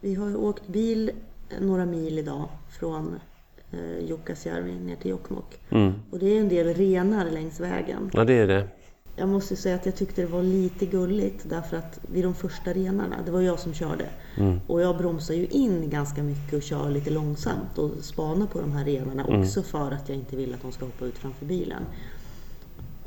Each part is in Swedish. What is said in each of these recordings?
Vi har åkt bil några mil idag från eh, Jukkasjärvi ner till Jokkmokk. Mm. Och det är en del renar längs vägen. Ja, det är det. Jag måste säga att jag tyckte det var lite gulligt därför att vid de första renarna, det var jag som körde. Och jag bromsar ju in ganska mycket och kör lite långsamt och spanar på de här renarna också för att jag inte vill att de ska hoppa ut framför bilen.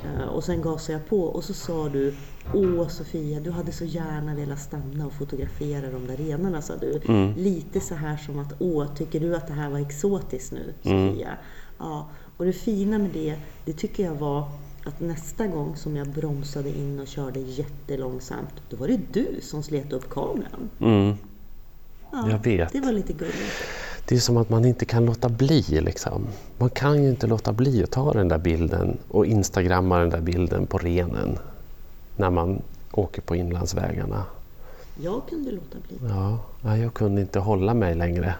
Eh, Och sen gasade jag på och så sa du Åh Sofia, du hade så gärna velat stanna och fotografera de där renarna sa du. Lite så här som att Åh, tycker du att det här var exotiskt nu Sofia? Ja, och det fina med det, det tycker jag var att nästa gång som jag bromsade in och körde jättelångsamt, då var det du som slet upp kameran. Mm. Ja, Jag vet. Det var lite gulligt. Det är som att man inte kan låta bli. Liksom. Man kan ju inte låta bli att ta den där bilden och instagramma den där bilden på renen när man åker på inlandsvägarna. Jag kunde låta bli. Ja, jag kunde inte hålla mig längre.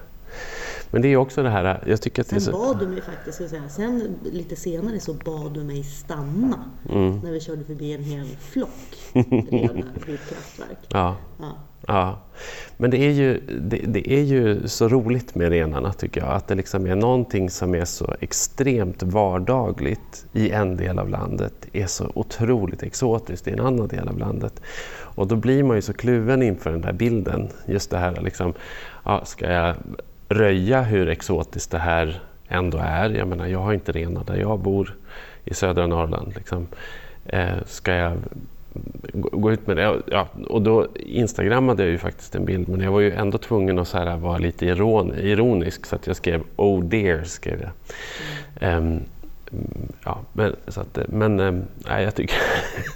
Men det är också det här, jag tycker att det är Sen så... bad du mig faktiskt, ska säga. sen lite senare så bad du mig stanna Mm. när vi körde förbi en hel flock renar vid kraftverk. Ja, Ja ja. Men det är, ju, det, det är ju så roligt med renarna tycker jag, att det liksom är någonting som är så extremt vardagligt i en del av landet, är så otroligt exotiskt i en annan del av landet. Och då blir man ju så kluven inför den där bilden, just det här liksom, ja, ska jag röja hur exotiskt det här ändå är? Jag menar, jag har inte renar där jag bor i södra Norrland. Liksom. Eh, ska jag gå ut med det. Ja, och då instagrammade jag ju faktiskt en bild men jag var ju ändå tvungen att så här vara lite iron, ironisk så att jag skrev Oh dear skrev jag. Mm, ja, men, så att, men ehm, nej, jag tycker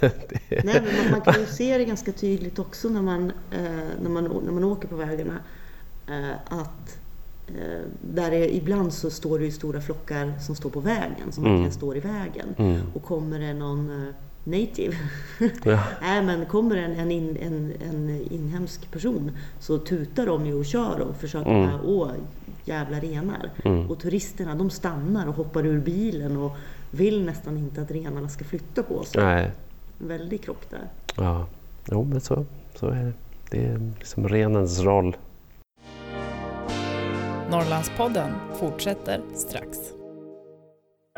det, Nej, men man, kan ju se det ganska tydligt också när man, eh, när man, när man åker på vägarna. Eh, att eh, där är, ibland så står det ju stora flockar som står på vägen, som verkligen står i vägen. Mm. Och kommer det någon native, Ja. nej men kommer en, en, in, en, en inhemsk person så tutar de ju och kör och försöker Mm. bara, åh jävla renar. Och turisterna de stannar och hoppar ur bilen och vill nästan inte att renarna ska flytta på sig. nej, En väldig krock där. ja, jo men så, så är det. Det är liksom renens roll. Norrlandspodden fortsätter strax.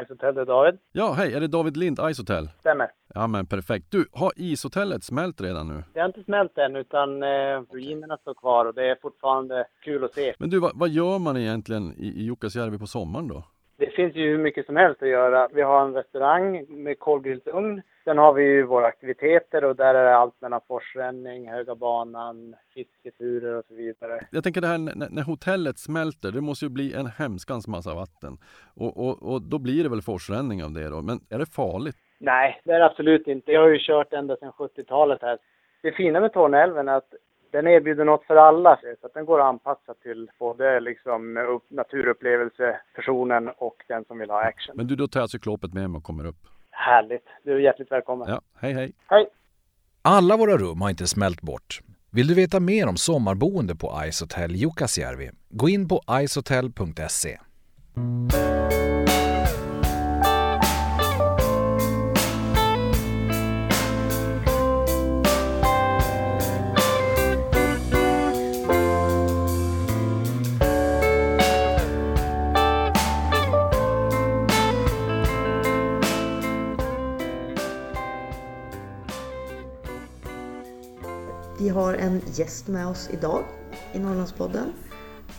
Hotell, det är David. Ja, hej, är det David Lind Ice Hotel? Stämmer. Ja men perfekt. Du, har ishotellet smält redan nu? Det har inte smält än utan eh, ruinerna står kvar och det är fortfarande kul att se. Men du, vad, vad gör man egentligen i, i Jukkasjärvi på sommaren då? Det finns ju hur mycket som helst att göra. Vi har en restaurang med kolgrillsugn. Sen har vi ju våra aktiviteter och där är det allt mellan forsränning, Höga banan, fisketurer och så vidare. Jag tänker det här när, hotellet smälter, det måste ju bli en hemskans massa vatten. Och, och, och då blir det väl forsränning av det då. Men är det farligt? Nej, det är det absolut inte. Jag har ju kört ända sedan 70-talet här. Det fina med Torneälven är att den erbjuder något för alla. Så att den går att anpassa till både liksom upp, naturupplevelsepersonen och den som vill ha action. Men du, då tar jag cyklopet med mig och kommer upp. Härligt. Du är hjärtligt välkommen. Ja, hej hej. Hej! Alla våra rum har inte smält bort. Vill du veta mer om sommarboende på Ice Hotel Jukkasjärvi? Gå in på icehotel.se. har en gäst med oss idag i Norrlandspodden.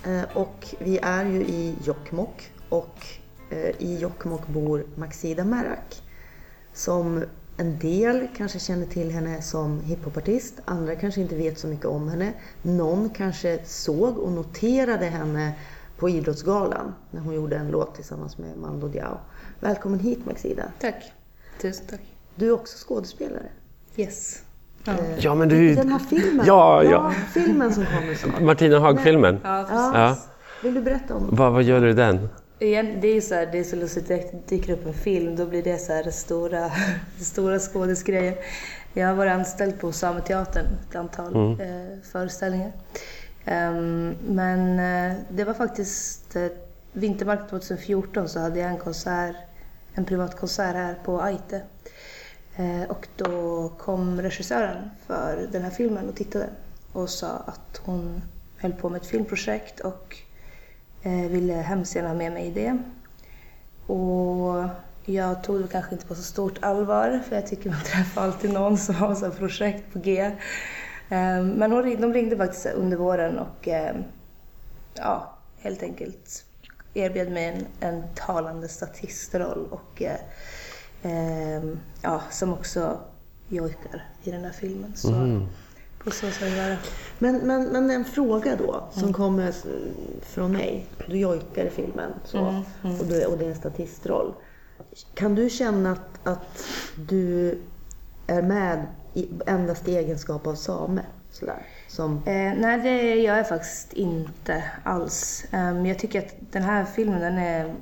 Eh, Och vi är ju i Jokkmokk och eh, i Jokkmokk bor Maxida Merak. Som en del kanske känner till henne som hiphopartist, andra kanske inte vet så mycket om henne. Någon kanske såg och noterade henne på Idrottsgalan när hon gjorde en låt tillsammans med Mando Diao. Välkommen hit Maxida! Tack. Tusen tack. Du är också skådespelare. Yes. Ja. Eh, Ja, men du... Den här filmen. Ja, ja. filmen som kommer snart. Martina Haag-filmen. Ja. Ja. Ja. Vill du berätta om den? Vad, vad gör du i den? Det är ju så här, det är så lustigt, det dyker upp en film, då blir det så här stora, stora skådisgrejen. Jag har varit anställd på Sameteatern ett antal eh, föreställningar. Ehm, men eh, det var faktiskt eh, vintermark 2014 så hade jag en konsert, en privat konsert här på Aite. Eh, och då kom regissören för den här filmen och tittade och sa att hon höll på med ett filmprojekt och eh, ville hemskt gärna ha med mig i det. Och jag tog det kanske inte på så stort allvar för jag tycker man träffar alltid någon som har så projekt på G. Eh, men men de ringde faktiskt under våren och ja, helt enkelt erbjöd mig en, en talande statistroll och eh, ja, som också jojkar i den här filmen. Så mm. på så sätt var det. Men, men, men en fråga då som mm. kommer från mig. Du jojkar i filmen så, mm. mm. Och, du, och det är en statistroll. Kan du känna att, att du är med i, endast i egenskap av same? Sådär, som... eh, nej, det gör jag faktiskt inte alls. Um, jag tycker att den här filmen, den är,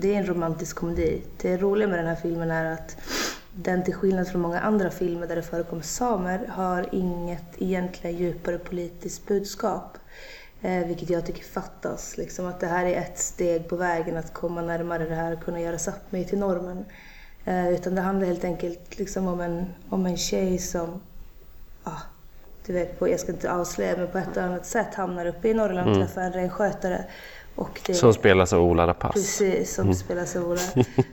det är en romantisk komedi. Det roliga med den här filmen är att den till skillnad från många andra filmer där det förekommer samer har inget egentligen djupare politiskt budskap. Eh, vilket jag tycker fattas. Liksom, att det här är ett steg på vägen att komma närmare det här och kunna göra Sápmi till normen. Eh, utan det handlar helt enkelt liksom, om, en, om en tjej som ah, du vet, på, jag ska inte avslöja, men på ett eller annat sätt hamnar uppe i Norrland och mm. träffar en renskötare. Och det, som spelas av Ola Rapace. Precis, som mm. spelas av Ola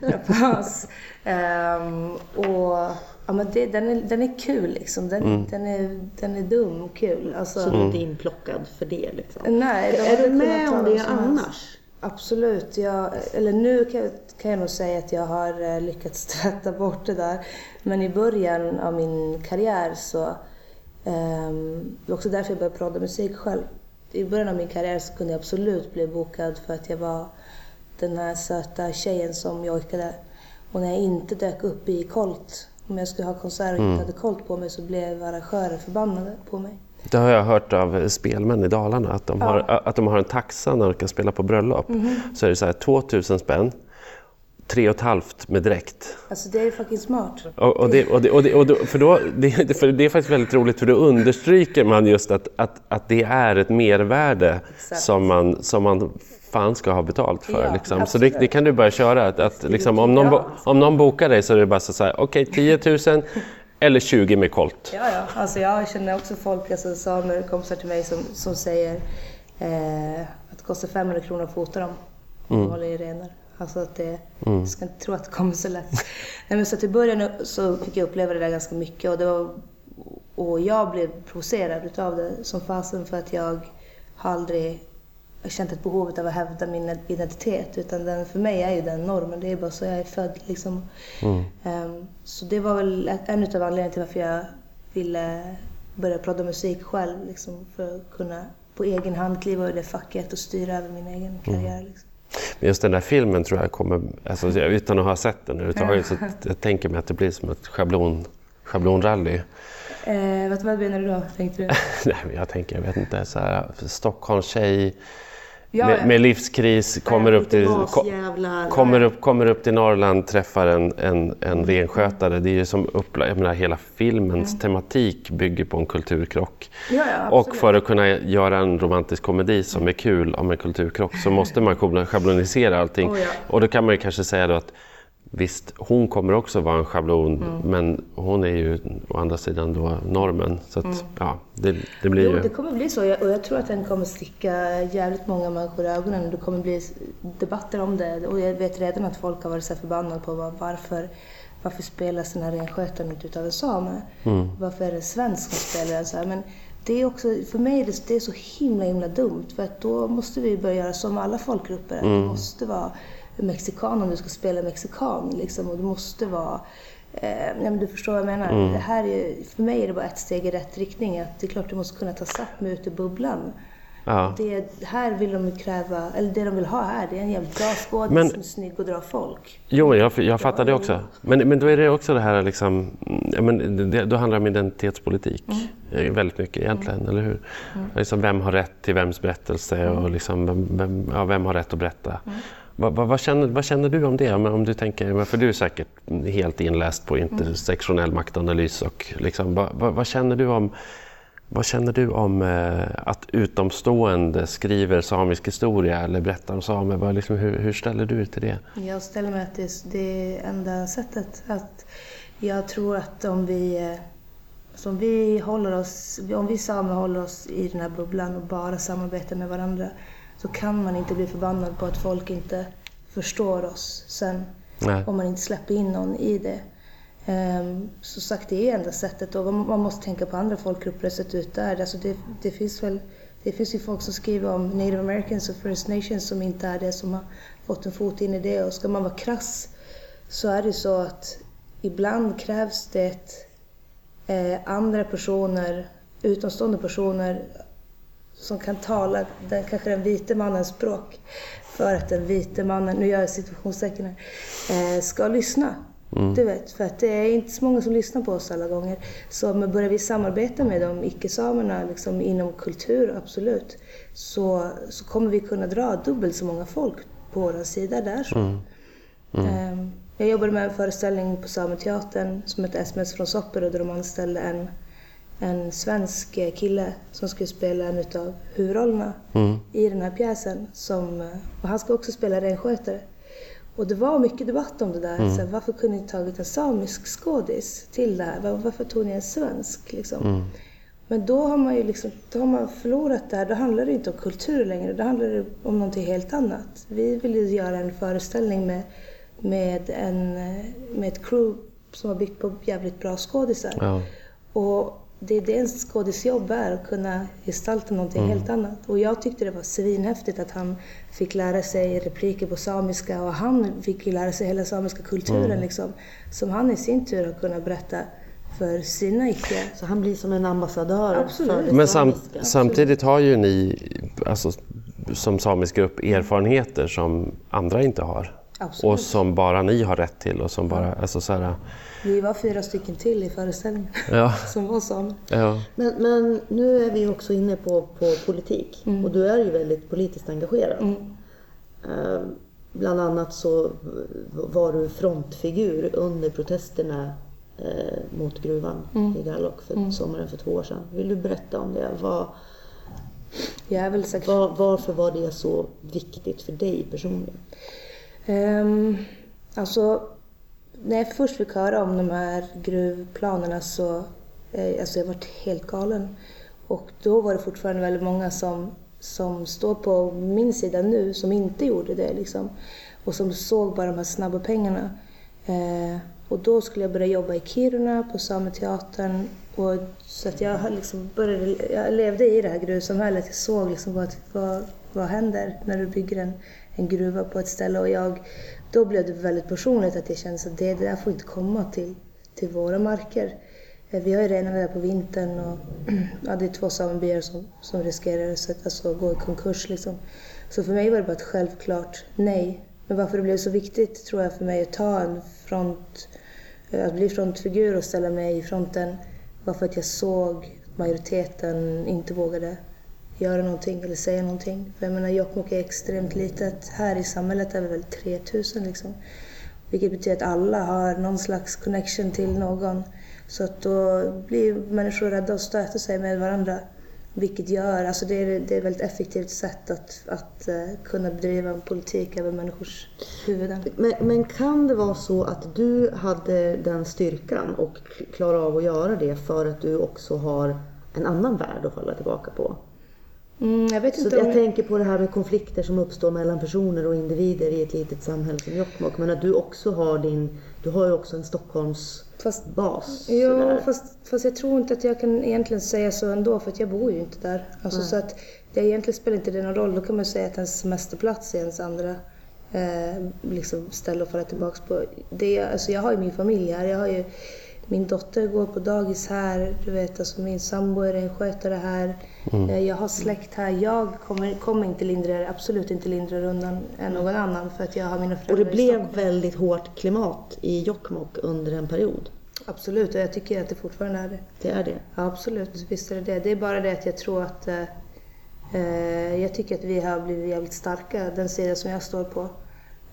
Rapace. um, och ja, men det, den, är, den är kul liksom. Den, mm. den, är, den är dum och kul. Alltså, så du är inte inplockad för det liksom? Nej. Är du med om det annars? Absolut. Jag, eller nu kan, kan jag nog säga att jag har eh, lyckats tvätta bort det där. Men i början av min karriär så Um, det var också därför jag började prodda musik själv. I början av min karriär så kunde jag absolut bli bokad för att jag var den här söta tjejen som jag orkade. Och när jag inte dök upp i Colt, om jag skulle ha konsert och inte mm. hade Colt på mig så blev arrangörer förbannade på mig. Det har jag hört av spelmän i Dalarna, att de, ja. har, att de har en taxa när de ska spela på bröllop. Mm -hmm. Så är det så här, 2000 spänn tre och ett halvt med dräkt. Alltså det är fucking smart. Och, och, det, och, det, och, det, och det, för då, det, för det är faktiskt väldigt roligt för då understryker man just att, att, att det är ett mervärde som man, som man fan ska ha betalt för. Ja, liksom. Så det, det, kan du börja köra. Att, att liksom, om, någon, om någon bokar dig så är det bara så här, okej okay, 10 000 eller 20 med kolt. Ja, ja. Alltså jag känner också folk, alltså samer, kompisar till mig som, som säger eh, att det kostar 500 kronor att fota dem. Mm. De håller i renar. Alltså att det, mm. jag ska inte tro att det kommer så lätt. Nej, men så i början så fick jag uppleva det där ganska mycket och, det var, och jag blev provocerad utav det som fasen för att jag har aldrig känt ett behov av att hävda min identitet. Utan den, för mig är ju den normen, det är bara så jag är född. Liksom. Mm. Um, så det var väl en av anledningarna till varför jag ville börja prodda musik själv. Liksom, för att kunna på egen hand kliva ur det facket och styra över min egen karriär. Mm. Liksom. Men just den där filmen tror jag kommer, alltså, utan att ha sett den överhuvudtaget, så jag tänker mig att det blir som ett schablon, schablonrally. Eh, vad menar du då, tänkte du? Nej, men jag tänker, jag vet inte, så här, Stockholms tjej Ja, med, med, livskris, kommer upp, till, kommer, upp, kommer upp till Norrland, träffar en, en, en renskötare. Det är ju som upplagt, jag menar, hela filmens mm. tematik bygger på en kulturkrock. Ja, ja, och för att kunna göra en romantisk komedi som är kul om en kulturkrock så måste man schablonisera allting. Oh, och då kan man ju kanske säga att Visst, hon kommer också vara en schablon, mm. men hon är ju å andra sidan då normen. Så att, mm. ja, det, det blir jo, ju... det kommer bli så och jag tror att den kommer sticka jävligt många människor i ögonen. Det kommer bli debatter om det och jag vet redan att folk har varit så förbannade på varför varför spelas den här renskötaren inte utav en same? Mm. Varför är det en svensk som spelar den så här? Men det är också, för mig är det, det är så himla himla dumt för att då måste vi börja göra som alla folkgrupper. Mm. Det måste vara mexikan om du ska spela mexikan. Liksom, och du måste vara... Eh, ja, men du förstår vad jag menar. Mm. Det här är, för mig är det bara ett steg i rätt riktning. Att det är klart du måste kunna ta Sápmi ut ur bubblan. Ja. Det, här vill de kräva, eller det de vill ha här, det är en jävligt bra skådis som är snygg och drar folk. Jo, jag, jag fattar det också. Men, men då är det också det här liksom, men det, då handlar det om identitetspolitik. Mm. Eh, väldigt mycket egentligen, mm. eller hur? Mm. Liksom, vem har rätt till vems berättelse och mm. liksom, vem, vem, ja, vem har rätt att berätta? Mm. Vad, vad, vad, känner, vad, känner, du om det? Om du tänker, för du är säkert helt inläst på intersektionell maktanalys. Och liksom, vad, känner du om, vad känner du om eh, att utomstående skriver samisk historia eller berättar om samer? Liksom, hur, hur, ställer du dig till det? Jag ställer mig att det, enda sättet. Att jag tror att om vi, Så om vi, håller oss, om vi samer håller oss i den här bubblan och bara samarbetar med varandra så kan man inte bli förbannad på att folk inte förstår oss sen. Nej. Om man inte släpper in någon i det. Um, så sagt, det är enda sättet och man måste tänka på andra folkgrupper och sett ut där. Alltså det, det, finns väl, det finns ju folk som skriver om native americans och first nations som inte är det, som har fått en fot in i det. Och ska man vara krass så är det så att ibland krävs det eh, andra personer, utomstående personer som kan tala den, kanske den vite mannens språk för att den vite mannen, nu gör jag situationstecken här, eh, ska lyssna. Mm. Du vet, för att det är inte så många som lyssnar på oss alla gånger. Så börjar vi samarbeta med de icke-samerna liksom, inom kultur, absolut, så, så kommer vi kunna dra dubbelt så många folk på vår sida där. Mm. Mm. Um, jag jobbade med en föreställning på Sameteatern som hette SMS från Sopper och där de anställde en, en svensk kille som skulle spela en av huvudrollerna mm. i den här pjäsen. Som, och han ska också spela renskötare. Och det var mycket debatt om det där. Mm. Så varför kunde ni tagit en samisk skådis till det här? Varför tog ni en svensk? Liksom? Mm. Men då har man ju liksom, då har man förlorat det här. Då handlar det inte om kultur längre. Då handlar det om någonting helt annat. Vi vill ju göra en föreställning med, med, en, med ett crew som har byggt på jävligt bra skådisar. Ja. Och det är det en skådisjobb är, att kunna gestalta någonting mm. helt annat. Och jag tyckte det var svinhäftigt att han fick lära sig repliker på samiska och han fick ju lära sig hela samiska kulturen mm. liksom. Som han i sin tur har kunnat berätta för sina icke. Så han blir som en ambassadör Absolut. för det Men sam samtidigt har ju ni alltså, som samisk grupp erfarenheter som andra inte har. Absolut. Och som bara ni har rätt till. Och som bara, alltså, så här, vi var fyra stycken till i föreställningen ja. som var samer. Ja. Men, men, nu är vi också inne på, på politik mm. och du är ju väldigt politiskt engagerad. Mm. Uh, bland annat så var du frontfigur under protesterna uh, mot gruvan mm. i Gallok för mm. sommaren för två år sedan. Vill du berätta om det? Vad, var, varför var det så viktigt för dig personligen? Um, alltså när jag först fick höra om de här gruvplanerna så eh, alltså jag varit helt galen. Och då var det fortfarande väldigt många som, som står på min sida nu som inte gjorde det. Liksom. Och som såg bara de här snabba pengarna. Eh, och då skulle jag börja jobba i Kiruna på Sameteatern. Och, så att jag, liksom började, jag levde i det här gruvsamhället. Jag såg liksom vad, vad, vad händer när du bygger en, en gruva på ett ställe. Och jag då blev det väldigt personligt att jag kände att det, det där får inte komma till, till våra marker. Eh, vi har ju renar där på vintern och ja, det är två samebyar som, som riskerar att alltså, gå i konkurs. Liksom. Så för mig var det bara ett självklart nej. Men varför det blev så viktigt tror jag för mig att ta en front, eh, att bli frontfigur och ställa mig i fronten var för att jag såg att majoriteten inte vågade göra någonting eller säga någonting. För jag menar Jokkmokk är extremt litet. Här i samhället är vi väl 3000 liksom. Vilket betyder att alla har någon slags connection till någon. Så att då blir människor rädda och stöter sig med varandra. Vilket gör, alltså det är, det är ett väldigt effektivt sätt att, att uh, kunna bedriva en politik över människors huvuden. Men, men, kan det vara så att du hade den styrkan och klarar av att göra det för att du också har en annan värld att falla tillbaka på? Mm, jag vet inte så jag tänker på det här med konflikter som uppstår mellan personer och individer i ett litet samhälle som Jokkmokk. Men att du också har din, du har ju också en Stockholmsbas. Ja, fast, fast jag tror inte att jag kan egentligen säga så ändå för att jag bor ju inte där. Alltså, så att det egentligen spelar inte det någon roll. Då kan man säga att ens semesterplats är ens andra eh, liksom ställe att falla tillbaka på. Det, alltså, jag har ju min familj här. Jag har ju, min dotter går på dagis här. Du vet, alltså, min sambo är en skötare här. Mm. Eh, jag har släkt här. Jag kommer, kommer inte lindra, absolut inte lindra undan än någon annan för att jag har mina föräldrar Och det blev väldigt hårt klimat i Jokkmokk under en period. Absolut, och jag tycker att det fortfarande är det. Det är det? Ja, absolut. Visst är det det. Det är bara det att jag tror att eh, eh jag tycker att vi har blivit jävligt starka, den sida som jag står på.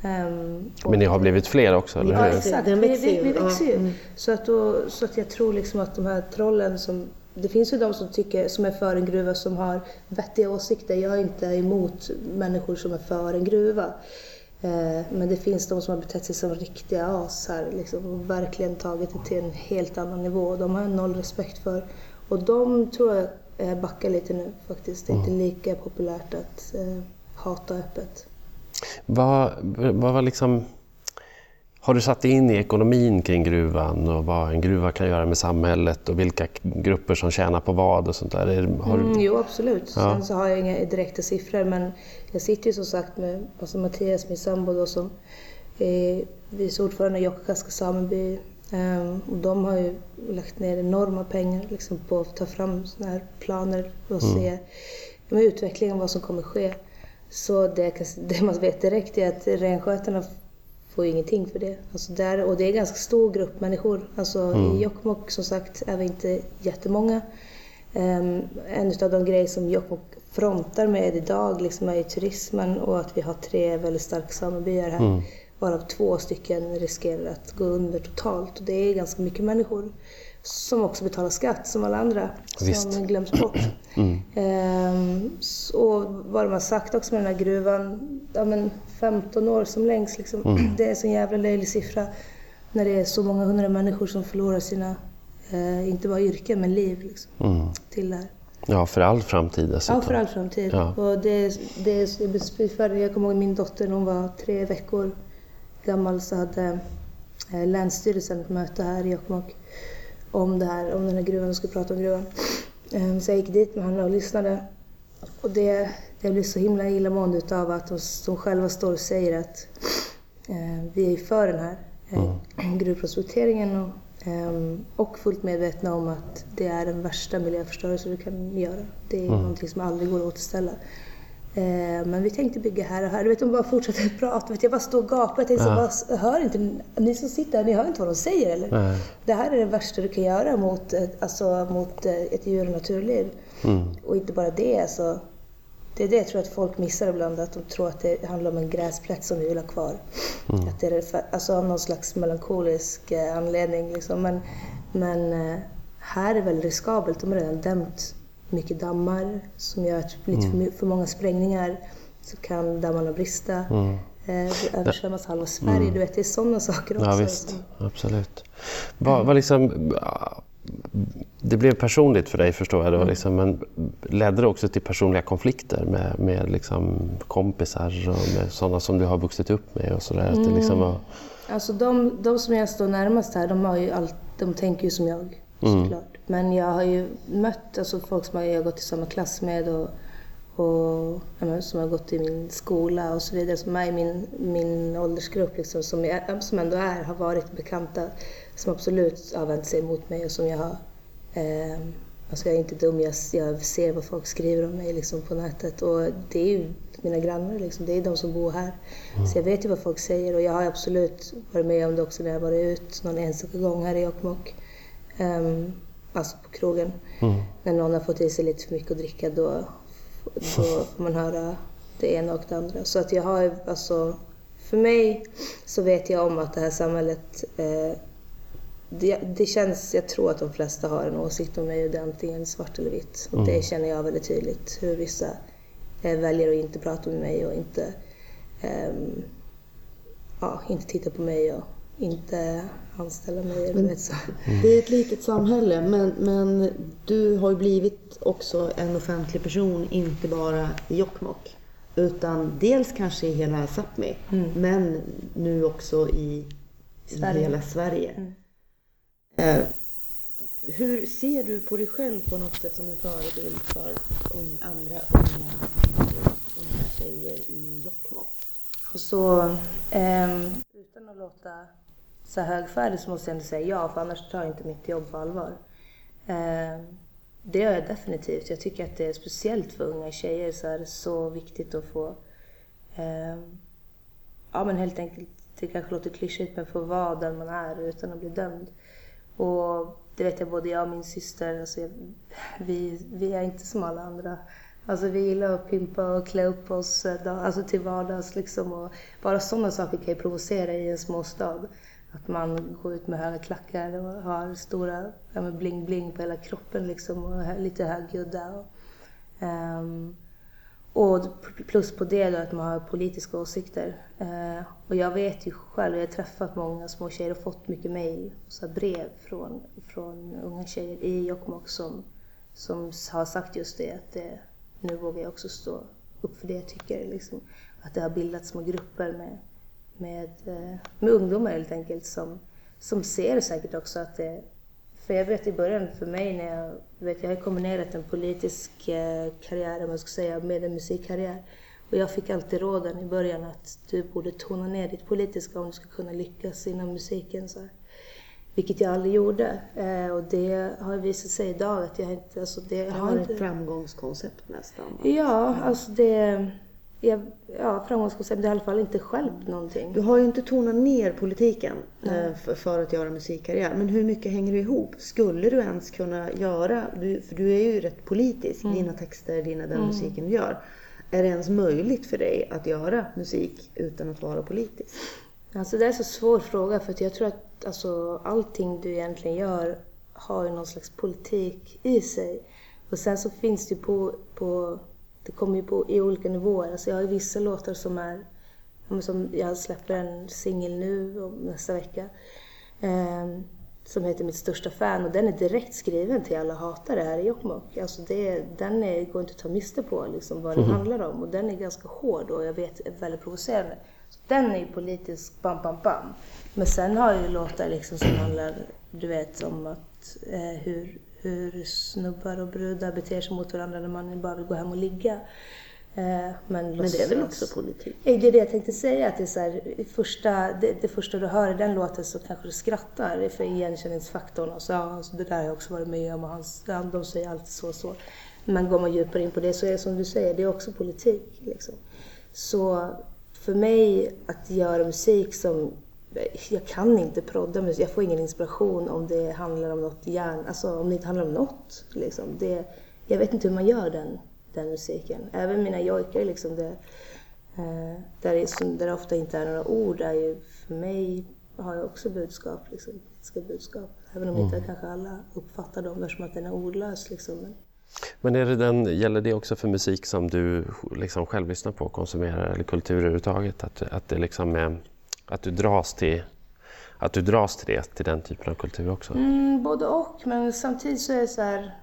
Um, Men ni har blivit fler också, eller hur? Ja, exakt. Vi, vi, vi växer ju. Mm. Så, att då, så att jag tror liksom att de här trollen som det finns ju de som, tycker, som är för en gruva som har vettiga åsikter. Jag är inte emot människor som är för en gruva. Eh, men det finns de som har betett sig som riktiga as här liksom, och verkligen tagit det till en helt annan nivå. De har jag noll respekt för. Och de tror jag eh, backar lite nu faktiskt. Det är inte lika populärt att eh, hata öppet. Vad, vad var liksom... Har du satt dig in i ekonomin kring gruvan och vad en gruva kan göra med samhället och vilka grupper som tjänar på vad och sånt där? Har du... Mm, jo, absolut. Ja. Sen så har jag inga direkta siffror men jag sitter ju som sagt med alltså Mattias, min sambo då, som är vice ordförande i Jokkaska sameby. Ehm, och de har ju lagt ner enorma pengar liksom, på att ta fram såna här planer och se med utvecklingen vad som kommer ske. Så det, det man vet direkt är att renskötarna får ingenting för det. Alltså där, och det är en ganska stor grupp människor. Alltså I Jokkmokk som sagt är vi inte jättemånga. Um, en av de grejer som Jokkmokk frontar med idag liksom är ju turismen och att vi har tre väldigt starka samebyar här. Varav två stycken riskerar att gå under totalt. Och det är ganska mycket människor som också betalar skatt som alla andra. Visst. Som glöms bort. Ehm, s- och vad de har sagt också med den här gruvan, ja men 15 år som längst liksom. Det är en sån jävla löjlig siffra. När det är så många hundra människor som förlorar sina, eh, inte bara yrken, men liv liksom, till det här. Ja, för all framtid dessutom. Ja, för all framtid. Ja. Och det, det, det, jag kommer ihåg min dotter när hon var tre veckor gammal så hade eh, Länsstyrelsen ett möte här i Jokkmokk om det här, om den här gruvan, de skulle prata om gruvan. Eh, Så jag gick dit med henne och lyssnade. Och det, det blev så himla illamående utav att de, de själva står och säger att eh, vi är för den här eh, gruvprospekteringen och, ehm, och fullt medvetna om att det är den värsta miljöförstörelse du kan göra. Det är någonting som aldrig går att återställa. Eh, men vi tänkte bygga här och här. Du vet, de bara fortsatte prata. Vet, jag bara stod och gapade. Jag tänkte, vad, hör inte, ni som sitter här, ni hör inte vad de säger eller? Nej. Det här är det värsta du kan göra mot, alltså, mot eh, ett djur och naturliv. Och inte bara det. Alltså, det är det jag tror att folk missar ibland. Att de tror att det handlar om en gräsplätt som vi vill ha kvar. Att det är för, alltså, av någon slags melankolisk eh, anledning. Liksom. Men, men här är det väldigt riskabelt. De har redan dämt mycket dammar som gör att lite my- för många sprängningar så kan dammarna brista. Eh, det översvämmas halva Sverige. Du vet, det är sådana saker också. Ja, visst. Absolut. Vad, vad liksom, det blev personligt för dig förstår jag, då, liksom, men ledde det också till personliga konflikter med, med liksom kompisar och med sådana som du har vuxit upp med? Och sådär, att det liksom var, Alltså de, de som jag står närmast här, de, har ju allt, de tänker ju som jag såklart. Men jag har ju mött alltså, folk som jag har gått i samma klass med och, och ja, men, som har gått i min skola och så vidare, som är i min, min åldersgrupp, liksom, som, jag, som ändå är, har varit bekanta, som absolut har vänt sig emot mig och som jag har eh, Alltså jag är inte dum, jag, jag ser vad folk skriver om mig liksom, på nätet. Och det är ju mina grannar, liksom. det är de som bor här. Så jag vet ju vad folk säger och jag har absolut varit med om det också när jag varit ut någon enstaka gång här i Jokkmokk. Um, alltså på krogen. När någon har fått i sig lite för mycket att dricka då, då får man höra det ena och det andra. Så att jag har alltså, för mig så vet jag om att det här samhället eh, det, det känns, jag tror att de flesta har en åsikt om mig och det är antingen svart eller vitt. Och det känner jag väldigt tydligt. Hur vissa eh, väljer att inte prata med mig och inte, ehm, ja, inte titta på mig och inte anställa mig. Eller vet så. Det är ett litet samhälle men, men du har ju blivit också en offentlig person, inte bara i Jokkmokk. Utan dels kanske i hela Sápmi, men nu också i Sverige. hela Sverige. Eh, hur ser du på dig själv på något sätt som en förebild för andra unga, unga tjejer i Jokkmokk? Och så, ehm, utan att låta så högfärdig så måste jag ändå säga ja, för annars tar jag inte mitt jobb på allvar. Eh, det gör jag definitivt. Jag tycker att det är speciellt för unga tjejer så är det så viktigt att få, eh, ja men helt enkelt, det kanske låter klyschigt, men få vara den man är utan att bli dömd. Och det vet jag både jag och min syster, alltså jag, vi, vi är inte som alla andra. Alltså vi gillar att pimpa och klä upp oss eh, alltså till vardags liksom. Och bara sådana saker kan ju provocera i en småstad. Att man går ut med höga klackar och har stora bling-bling på hela kroppen liksom och lite högljudda. Och, um, och plus på det då att man har politiska åsikter. Uh, och jag vet ju själv, jag har träffat många små tjejer och fått mycket mejl och brev från, från unga tjejer i Jokkmokk som, som har sagt just det att det, nu vågar jag också stå upp för det jag tycker. Liksom. Att det har bildats små grupper med, med, eh, med ungdomar helt enkelt som, som ser säkert också att det för jag vet i början för mig när jag, vet, jag har kombinerat en politisk eh, karriär, om man ska säga, med en musikkarriär. Och jag fick alltid råden i början att du borde tona ner ditt politiska om du ska kunna lyckas inom musiken. Så här. Vilket jag aldrig gjorde. Eh, och det har visat sig idag att jag inte... Alltså det, det har ett framgångskoncept nästan. Ja, alltså det jag, ja, framgångskoncept, i alla fall inte själv någonting. Du har ju inte tonat ner politiken mm. för, för, att göra musikkarriär. Men hur mycket hänger du ihop? Skulle du ens kunna göra, du, för du är ju rätt politisk, mm. dina texter, dina, den mm. musiken du gör. Är det ens möjligt för dig att göra musik utan att vara politisk? Alltså det är en så svår fråga för att jag tror att alltså, allting du egentligen gör har ju någon slags politik i sig. Och sen så finns det ju på, på det kommer ju på, i olika nivåer. Alltså jag har ju vissa låtar som är, som jag släpper en singel nu och nästa vecka. Eh, som heter Mitt största fan och den är direkt skriven till alla hatare här i Jokkmokk. Alltså det, den är, går inte att ta miste på liksom, vad den mm. handlar om och den är ganska hård och jag vet är väldigt provocerande. Så den är ju politisk bam, bam, bam. Men sen har jag ju låtar liksom som handlar, du vet, om att, eh, hur, hur snubbar och brudar beter sig mot varandra när man bara vill gå hem och ligga. Eh, men, men det är väl också politik? Det är det jag tänkte säga. Att det, är så här, första, det, det, första du hör i den låten så kanske du skrattar för igenkänningsfaktorn. Och så, ja, så det där har jag också varit med om. Och hans, de säger alltid så och så. Men går man djupare in på det så är det som du säger, det är också politik. Liksom. Så för mig att göra musik som jag kan inte prodda musik. Jag får ingen inspiration om det handlar om något hjärn, alltså om det inte handlar om något. Liksom. Det, jag vet inte hur man gör den, den musiken. Även mina jojkar, liksom det, eh, där, det, där det ofta inte är några ord, är ju för mig har jag också budskap, liksom, politiska budskap. Även om mm. inte kanske alla uppfattar dem eftersom att den är ordlös. Liksom. Men, men är det den, gäller det också för musik som du liksom själv lyssnar på, konsumerar eller kultur överhuvudtaget? Att, att det liksom är att du dras till att du dras till det, till den typen av kultur också? Mm, både och, men samtidigt så är det så här,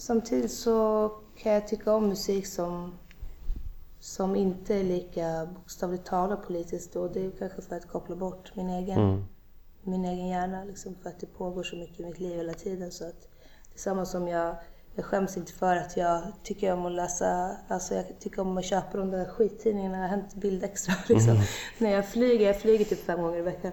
Samtidigt så kan jag tycka om musik som, som inte är lika bokstavligt talat politiskt. Och det är kanske för att koppla bort min egen, mm. min egen hjärna. Liksom, för att det pågår så mycket i mitt liv hela tiden. Så att det är samma som jag jag skäms inte för att jag tycker om att läsa, alltså jag tycker om att köpa de där skittidningarna, jag har hänt Bildextra liksom. Mm. När jag flyger, jag flyger typ fem gånger i veckan.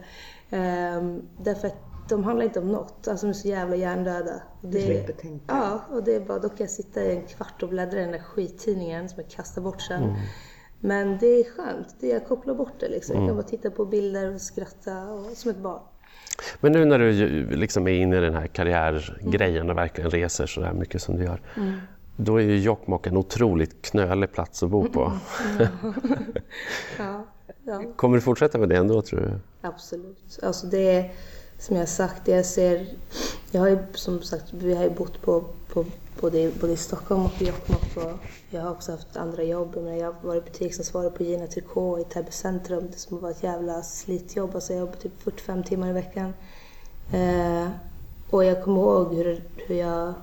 Um, därför att de handlar inte om något, alltså de är så jävla hjärndöda. Du slipper tänka. Ja, och det är bara, då kan jag sitta i en kvart och bläddra i den där skittidningen som jag kastar bort sen. Mm. Men det är skönt, det, jag kopplar bort det liksom. Jag kan mm. bara titta på bilder och skratta och, som ett barn. Men nu när du liksom är inne i den här karriärgrejen och verkligen reser så där mycket som du gör. Mm. Då är ju Jokkmokk en otroligt knölig plats att bo på. Mm. ja, ja. Kommer du fortsätta med det ändå tror du? Absolut. Alltså det är som jag sagt, jag ser... Jag har ju som sagt, vi har ju bott på, på både, både i Stockholm och i Jokkmokk. Och jag har också haft andra jobb. Jag har varit butiksansvarig på Gina Tricot i Täby centrum. Det som var ett jävla slitjobb. Alltså jag jobbade typ 45 timmar i veckan. Eh, och jag kommer ihåg hur, hur jag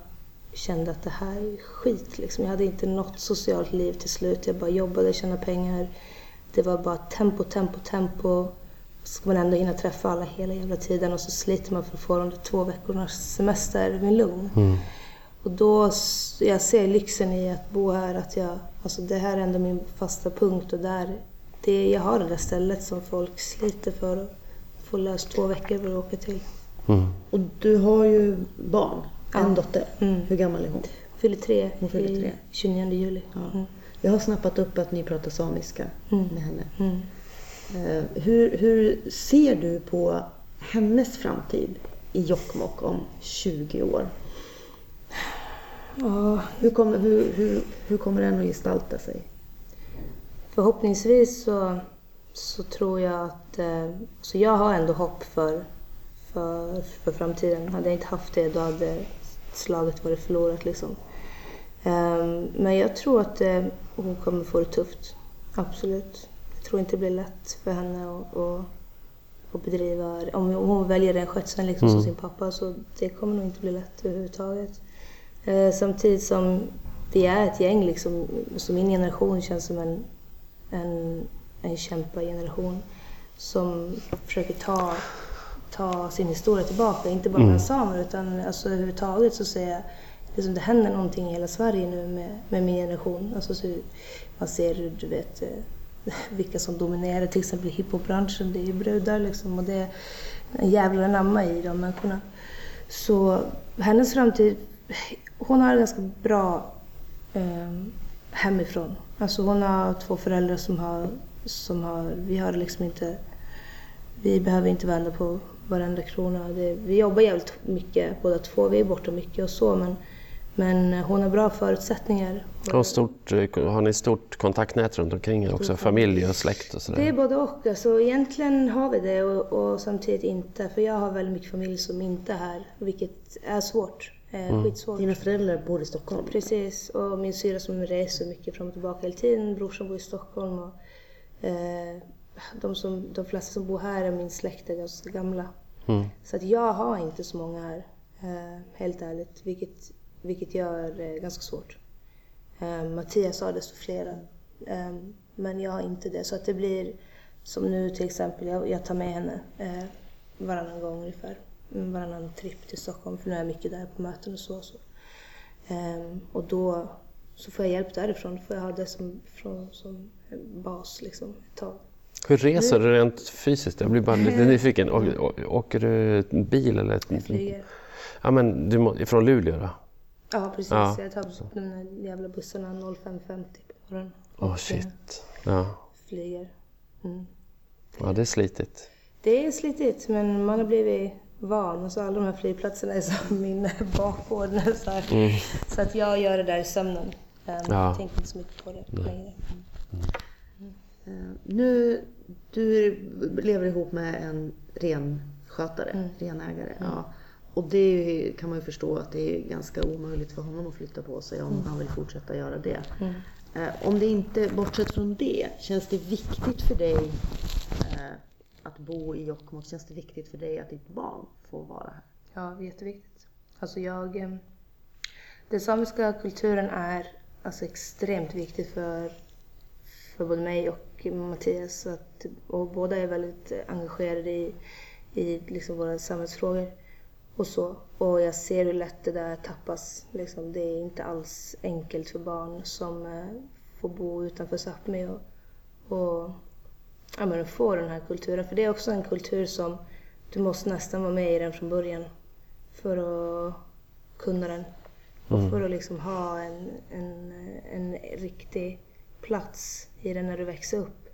kände att det här är skit. Liksom. Jag hade inte något socialt liv till slut. Jag bara jobbade, tjänade pengar. Det var bara tempo, tempo, tempo. Så ska man ändå hinna träffa alla hela jävla tiden och så sliter man för att få de två veckornas semester med lugn. Mm. Och då, jag ser lyxen i att bo här, att jag, alltså det här är ändå min fasta punkt och där, det, jag har det där stället som folk sliter för att få löst två veckor för att åka till. Mm. Och du har ju barn, en ja. dotter. Mm. Hur gammal är hon? Fyller tre, hon fyller tre. 29 juli. Ja. Mm. Jag har snappat upp att ni pratar samiska mm. med henne. Eh, hur, hur ser du på hennes framtid i Jokkmokk om 20 år? Ja. Hur, kommer, hur, hur, hur kommer den att gestalta sig? Förhoppningsvis så, så tror jag att... Eh, så jag har ändå hopp för, för, för framtiden. Hade jag inte haft det då hade slaget varit förlorat. Liksom. Um, men jag tror att, eh, hon kommer få det tufft. Absolut. Tror inte det blir lätt för henne att, att, att bedriva, om hon väljer den skötseln liksom som sin pappa så det kommer nog inte bli lätt överhuvudtaget. Eh, samtidigt som vi är ett gäng liksom, så min generation känns som en, en, en kämpageneration som försöker ta, ta sin historia tillbaka. Inte bara bland samer utan alltså, överhuvudtaget så ser jag liksom, det händer någonting i hela Sverige nu med, med min generation. Alltså, så man ser du vet, eh, vilka som dominerar till exempel hiphopbranschen. Det är ju brudar liksom och det är en jävla namma i de människorna. Så hennes framtid, hon har det ganska bra eh, hemifrån. Alltså hon har två föräldrar som har, som har, vi har liksom inte, vi behöver inte vända på varenda krona. Det, vi jobbar jävligt mycket båda två, vi är borta mycket och så men, men hon har bra förutsättningar. Har, stort, eh, har ni stort kontaktnät runt omkring er också? Familj och släkt och sådär? Det är både och. Alltså, egentligen har vi det och, och samtidigt inte. För jag har väldigt mycket familj som inte är här, vilket är svårt. Eh, Skitsvårt. Dina föräldrar bor i Stockholm. Precis, och min syra som reser mycket fram och tillbaka hela tiden. Brorsan bor i Stockholm. Och, eh, de, som, de flesta som bor här är min släkt är ganska gamla. Så att jag har inte så många här, eh, helt ärligt. Vilket, vilket gör det ganska svårt. Eh, Mattias har desto flera. Eh, men jag har inte det. Så att det blir som nu till exempel, jag, jag tar med henne eh, varannan gång ungefär. Mm, Varannan tripp till Stockholm för nu är jag mycket där på möten och så. så. Ehm, och då så får jag hjälp därifrån. Får jag ha det som, från, som bas liksom ett tag. Hur reser du rent fysiskt? Jag blir bara lite nyfiken. Åker du bil eller? Jag flyger. Ja, men du må, från Luleå då? Ja precis, Ja. jag tar de där jävla bussarna 05.50 på morgonen. Åh Och, shit. Ja. Flyger. Mm. ja, det är slitigt. Det är slitigt men man har blivit van. Alltså alla de här flygplatserna är som min bakgård. Så, här. så att jag gör det där i sömnen. Um, Ja. Jag tänker inte så mycket på det längre. Eh, Nu, du lever ihop med en renskötare, renägare. Ja. Och det kan man ju förstå att det är ganska omöjligt för honom att flytta på sig om han vill fortsätta göra det. Eh, Om det inte, bortsett från det, känns det viktigt för dig eh, att bo i Jokkmokk? Känns det viktigt för dig att ditt barn får vara här? Ja, det är jätteviktigt. Alltså jag... eh, Den samiska kulturen är alltså extremt viktig för, för både mig och Mattias. Att, och båda är väldigt engagerade i, i liksom våra samhällsfrågor. Och så. Och jag ser hur lätt det där tappas. Liksom, det är inte alls enkelt för barn som eh, får bo utanför Sápmi och, och ja, men få den här kulturen. För det är också en kultur som du måste nästan vara med i den från början för att kunna den. Och för att liksom ha en, en, en riktig plats i den när du växer upp.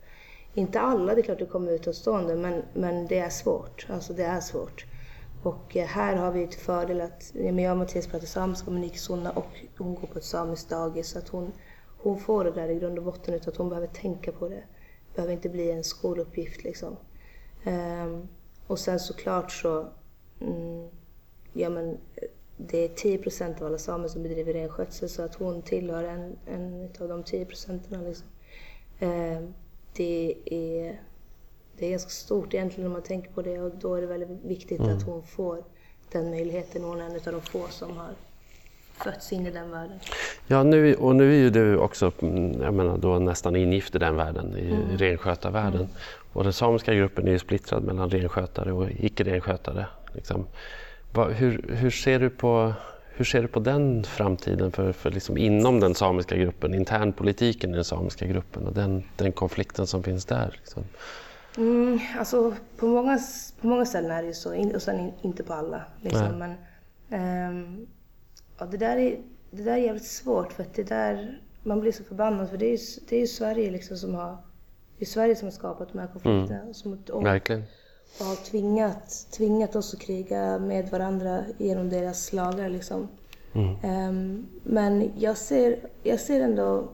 Inte alla, det är klart du kommer utomstående, men, men det är svårt. Alltså det är svårt. Och eh, här har vi till fördel att eh, men jag och Mattias pratar samiska med Sunna och hon går på ett samiskt dagis. Så att hon, hon får det där i grund och botten utan att hon behöver tänka på det. Det behöver inte bli en skoluppgift liksom. Um, och sen såklart så, mm, ja men eh, det är 10 procent av alla samer som bedriver renskötsel så att hon tillhör en, en av de 10 procenten. Liksom. Um, det, är, det är ganska stort egentligen om man tänker på det och då är det väldigt viktigt att hon får den möjligheten. Hon är en av de få som har fötts in i den världen. Ja, nu, och nu är ju du också mm, jag menar, då nästan ingift i den världen, i Mm. renskötarvärlden. Och den samiska gruppen är ju splittrad mellan renskötare och icke-renskötare. Liksom. Hur, hur, ser du på, hur ser du på den framtiden för, för liksom inom den samiska gruppen, internpolitiken i den samiska gruppen och den, den konflikten som finns där? Liksom? Mm, alltså på många, på många ställen är det ju så, och sen in, inte på alla. Liksom. Men, ehm, ja, det, där är, det där är jävligt svårt för att det där, man blir så förbannad för det är ju, det är ju Sverige liksom som har, det är Sverige som har skapat de här konflikterna. Som, och, Verkligen. och har tvingat, tvingat oss att kriga med varandra genom deras lagar. Liksom. Ehm, men jag ser, jag ser ändå...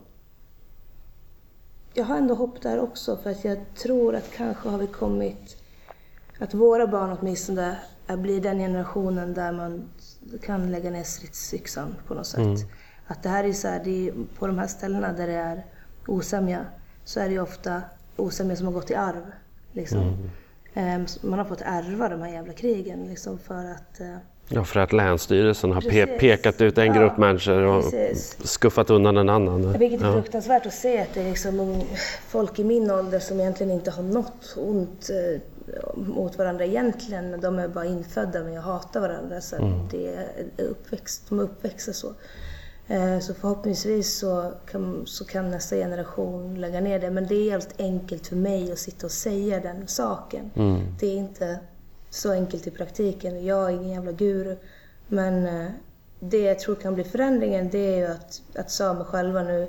Jag har ändå hopp där också för att jag tror att kanske har vi kommit... Att våra barn åtminstone blir den generationen där man kan lägga ner stridsyxan på något sätt. Att det här är så här, det är på de här ställena där det är osämja så är det ju ofta osämja som har gått i arv. Liksom. Ehm, så Man har fått ärva de här jävla krigen liksom, för att eh, Ja, för att Länsstyrelsen har pe- pekat ut en Ja, grupp människor och precis. skuffat undan en annan. Vilket är Ja. fruktansvärt att se att det är liksom folk i min ålder som egentligen inte har något ont eh, mot varandra egentligen. Men de är bara infödda med att hata varandra. Så att det är uppväxt, de är uppväxta så. Eh, Så förhoppningsvis så kan, så kan nästa generation lägga ner det. Men det är jävligt enkelt för mig att sitta och säga den saken. Det är inte så enkelt i praktiken. Jag är ingen jävla guru. Men eh, det jag tror kan bli förändringen det är ju att, att samer själva nu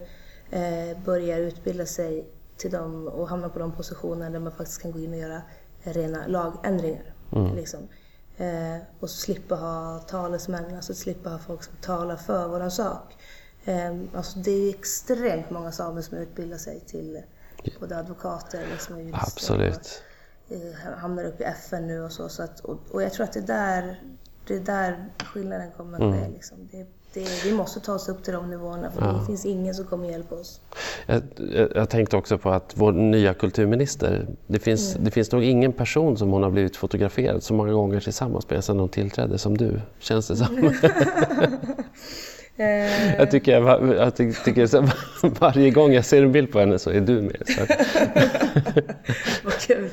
eh, börjar utbilda sig till dem och hamna på de positioner där man faktiskt kan gå in och göra rena lagändringar. Liksom. Eh, och slippa ha talesmän, alltså slippa ha folk som talar för våran sak. Eh, alltså det är extremt många samer som utbildar sig till både advokater liksom, och jurister. Absolut. Hamnar upp i FN nu och så. så att, och, och jag tror att det är där, det är där skillnaden kommer att ske. Liksom. Det, det, vi måste ta oss upp till de nivåerna för det finns ingen som kommer hjälpa oss. Jag, jag, jag tänkte också på att vår nya kulturminister, det finns, Mm. det finns nog ingen person som hon har blivit fotograferad så många gånger tillsammans med sedan hon tillträdde som du, känns det som. Eh, jag tycker, jag, jag ty- tycker så, varje gång jag ser en bild på henne så är du med. Så. vad kul.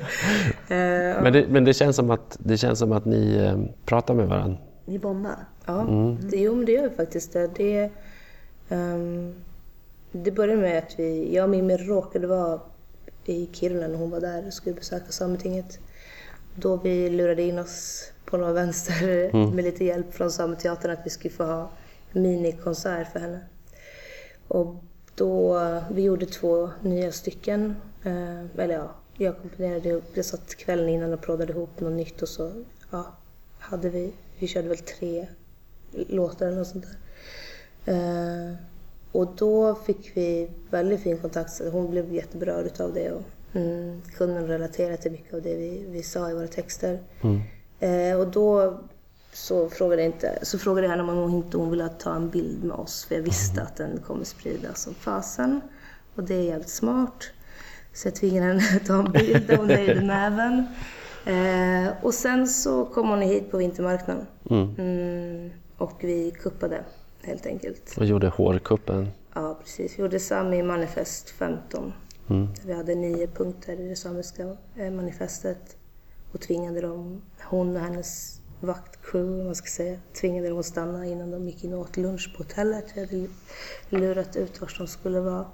Eh, Men, det, men det, känns som att, det känns som att ni eh, pratar med varandra. Ni bondar. Ja, Mm. det, jo, men det gör vi faktiskt. Det, det, ehm, det började med att vi, jag och Mimmi råkade vara i Kiruna när hon var där och skulle besöka Sametinget. Då vi lurade in oss på några vänster Mm. med lite hjälp från Sameteatern att vi skulle få ha minikonsert för henne. Och då, vi gjorde två nya stycken. Eh, eller ja, jag komponerade ihop. Jag satt kvällen innan och proddade ihop något nytt och så ja, hade vi, vi körde väl tre låtar eller något sånt där. Eh, och då fick vi väldigt fin kontakt. Så Hon blev jätteberörd utav det och mm, kunde relatera till mycket av det vi, vi sa i våra texter. Eh, och då så frågade, jag inte, så frågade jag henne om hon inte hon ville ta en bild med oss för jag visste att den kommer spridas som fasen. Och det är jävligt smart. Så jag tvingade henne att ta en bild och hon höjde näven. Eh, och sen så kom hon hit på vintermarknaden. Mm, och vi kuppade helt enkelt. Och gjorde hårkuppen. Ja, precis. Vi gjorde Sami manifest 15. Mm. Vi hade nio punkter i det samiska eh, manifestet. Och tvingade dem, hon och hennes vaktcrew, vad man ska säga, tvingade dem att stanna innan de gick in och åt lunch på hotellet. Vi hade lurat ut var de skulle vara.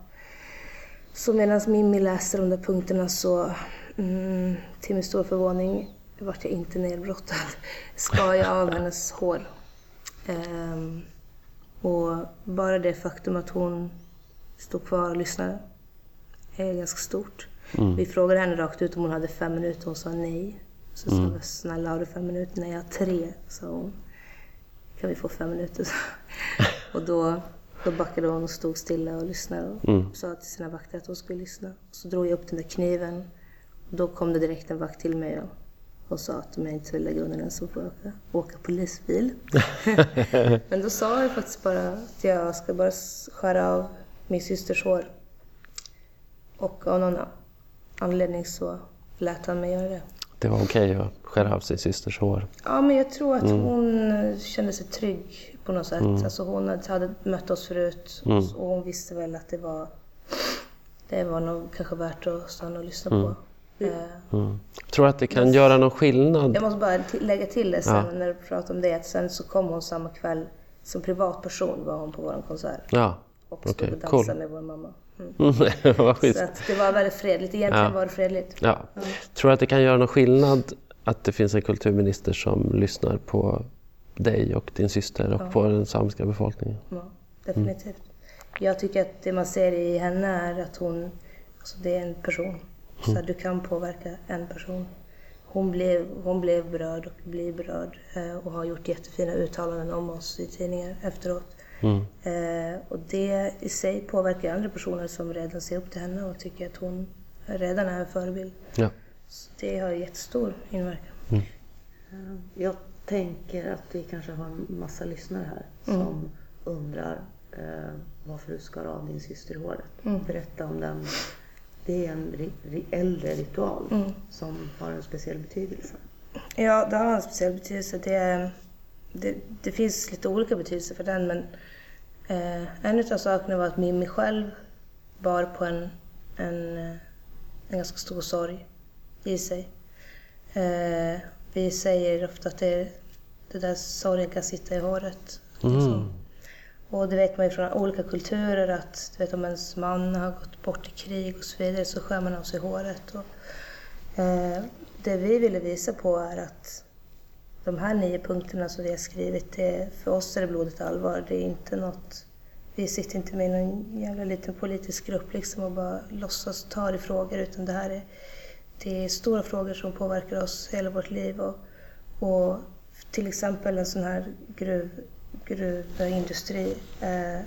Så medan Mimmi läste de där punkterna så, mm, till min stora förvåning, vart jag inte nedbrottad. Skar jag av hennes hår. Ehm, och bara det faktum att hon stod kvar och lyssnade är ganska stort. Vi frågade henne rakt ut om hon hade fem minuter och hon sa nej. Så sa vi, snälla har du fem minuter? Nej, jag har tre, sa hon. Kan vi få fem minuter? och då, då backade hon och stod stilla och lyssnade och sa till sina vakter att hon skulle lyssna. Så drog jag upp den där kniven. Och då kom det direkt en vakt till mig och, och sa att om jag inte vill lägga undan den så får jag åka, åka polisbil. Men då sa jag faktiskt bara att jag ska bara skära av min systers hår. Och av någon anledning så lät han mig göra det. Det var okej att skära av sin systers hår. Ja, men jag tror att hon kände sig trygg på något sätt. Alltså hon hade mött oss förut och hon visste väl att det var, det var nog kanske värt att stanna och lyssna på. Eh, Tror att det kan göra någon skillnad? Jag måste bara lägga till det sen när du pratar om det. Att sen så kom hon samma kväll som privatperson var hon på vår konsert. Ja, Och stod okej, och dansade cool. med vår mamma. Mm. Vad Så schysst. att det var väldigt fredligt. Egentligen Ja. var det fredligt. Ja. Tror att det kan göra någon skillnad att det finns en kulturminister som lyssnar på dig och din syster och på den samiska befolkningen? Ja, definitivt. Jag tycker att det man ser i henne är att hon, alltså det är en person. Så att du kan påverka en person. Hon blev, hon blev berörd och blir berörd eh, och har gjort jättefina uttalanden om oss i tidningar efteråt. Eh, och det i sig påverkar andra personer som redan ser upp till henne och tycker att hon redan är en förebild. Ja. Så det har jättestor inverkan. Jag tänker att vi kanske har en massa lyssnare här som undrar eh, varför du skar av din syster håret. Mm. Berätta om den. Det är en ri, ri, äldre ritual Mm. som har en speciell betydelse. Ja, det har en speciell betydelse. Det, det, det finns lite olika betydelser för den, men eh, en av sakerna var att Mimmi själv bar på en, en, eh, en ganska stor sorg i sig. Eh, vi säger ofta att det, det där sorgen kan sitta i håret. liksom. Och det vet man ju från olika kulturer att du vet, om ens man har gått bort i krig och så vidare så skär man av sig håret. Och, eh, det vi ville visa på är att de här nio punkterna som vi har skrivit, det, för oss är det blodigt allvar. Det är inte något, vi sitter inte med i någon jävla liten politisk grupp liksom och bara låtsas ta i frågor utan det här är, det är stora frågor som påverkar oss hela vårt liv. Och, och till exempel en sån här gruv, gruvindustri. Eh,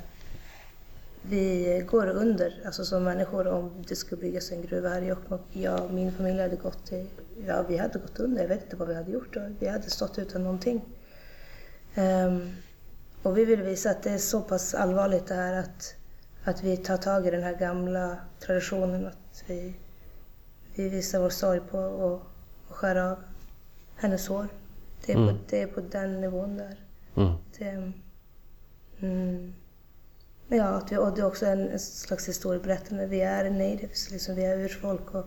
vi går under, alltså som människor, om det skulle byggas en gruva här i Jokkmokk. Jag och min familj hade gått i, ja vi hade gått under, jag vet inte vad vi hade gjort. Vi hade stått utan någonting. Ehm, och vi vill visa att det är så pass allvarligt det här att, att vi tar tag i den här gamla traditionen, att vi, vi visar vår sorg på och, och skär av hennes hår. Det är, på, det är på den nivån där. Mm. Det, mm, ja, att vi, och det är också en, en slags historieberättande. Vi är natives, liksom, vi är urfolk och,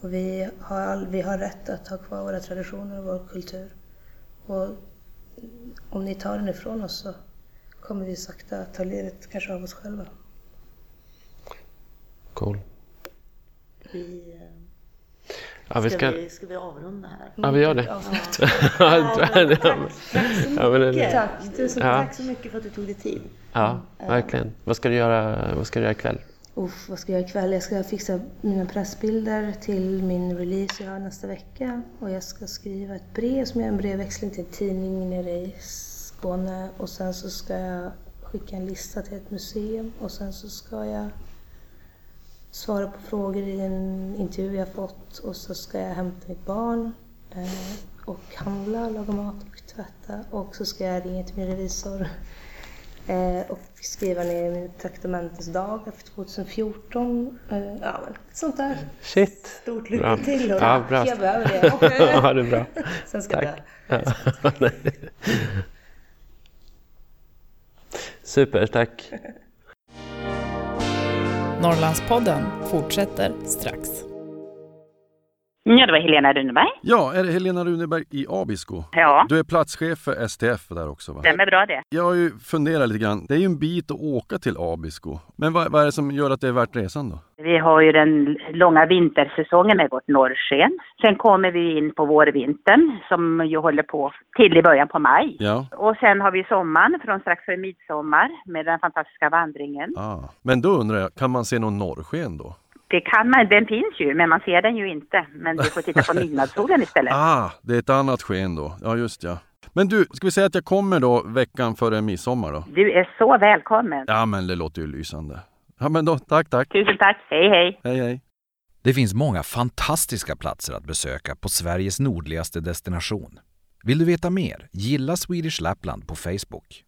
och vi, har all, vi har rätt att ha kvar våra traditioner och vår kultur. Och om ni tar den ifrån oss så kommer vi sakta ta livet kanske av oss själva. Cool. Vi, eh, Ja, vi ska, ska... vi, ska vi avrunda här? Ja, vi gör det. Ja, Ja, tack, tack så Ja, men det- mycket. Tack. Tusen Ja. tack så mycket för att du tog dig tid. Ja, verkligen. Vad ska du göra, vad ska du göra ikväll? Uff, vad ska jag göra ikväll? Jag ska fixa mina pressbilder till min release jag har nästa vecka. Och jag ska skriva ett brev som är en brevväxling till en tidning nere i Skåne. Och sen så ska jag skicka en lista till ett museum. Och sen så ska jag svara på frågor i en intervju jag fått. Och så ska jag hämta mitt barn. Eh, och handla, laga mat och tvätta. Och så ska jag ringa till min revisor Eh, och skriva ner min traktamentesdag för 2014. Eh, ja, men sånt där. Shit! Stort lycka till. hörru. Ja, bra. Jag behöver det. Och, Ja, det är bra. sen ska Tack. jag Ja. Super, tack. Norrlandspodden fortsätter strax. Ja, det var Helena Runeberg. Ja, är det Helena Runeberg i Abisko? Ja, Du är platschef för STF där också va? stämmer bra det. Jag har ju funderat lite grann. Det är ju en bit att åka till Abisko. Men vad, vad är det som gör att det är värt resan då? Vi har ju den långa vintersäsongen med vårt norrsken. Sen kommer vi in på vårvintern som ju håller på till i början på maj. Ja. Och sen har vi sommaren från strax före midsommar med den fantastiska vandringen. Ah. Men då undrar jag, kan man se någon norrsken då? Det kan man, den finns ju, men man ser den ju inte. Men du får titta på midnattssolen istället. Ah, det är ett annat sken då. Ja, just ja. Men du, ska vi säga att jag kommer då veckan före midsommar då? Du är så välkommen. Ja, men det låter ju lysande. Ja, men då, tack, tack. Tusen tack. Hej, hej. Hej, hej. Det finns många fantastiska platser att besöka på Sveriges nordligaste destination. Vill du veta mer? Gilla Swedish Lapland på Facebook.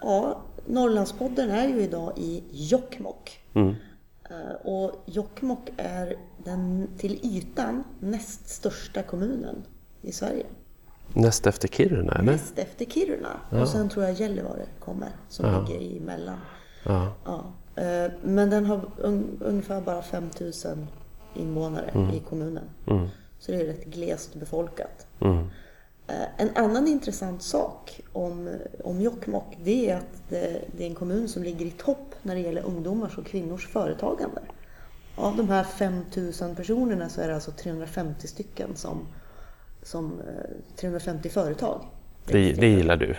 Ja, Norrlandspodden är ju idag i Jokkmokk. Mm. Eh, Och Jokkmokk är den till ytan näst största kommunen i Sverige. Näst efter Kiruna, eller? Näst efter Kiruna. Och sen tror jag Gällivare kommer, som Ja. ligger emellan. Ja. Ja. Eh, Men den har un- ungefär bara 5000 invånare i kommunen. Mm. Så det är rätt glest befolkat. Mm. Eh, En annan intressant sak om, om Jokkmokk det är att det, det är en kommun som ligger i topp när det gäller ungdomars och kvinnors företagande. Av de här 5000 personerna så är det alltså 350 stycken som, som eh, 350 företag. Det, det gillar du.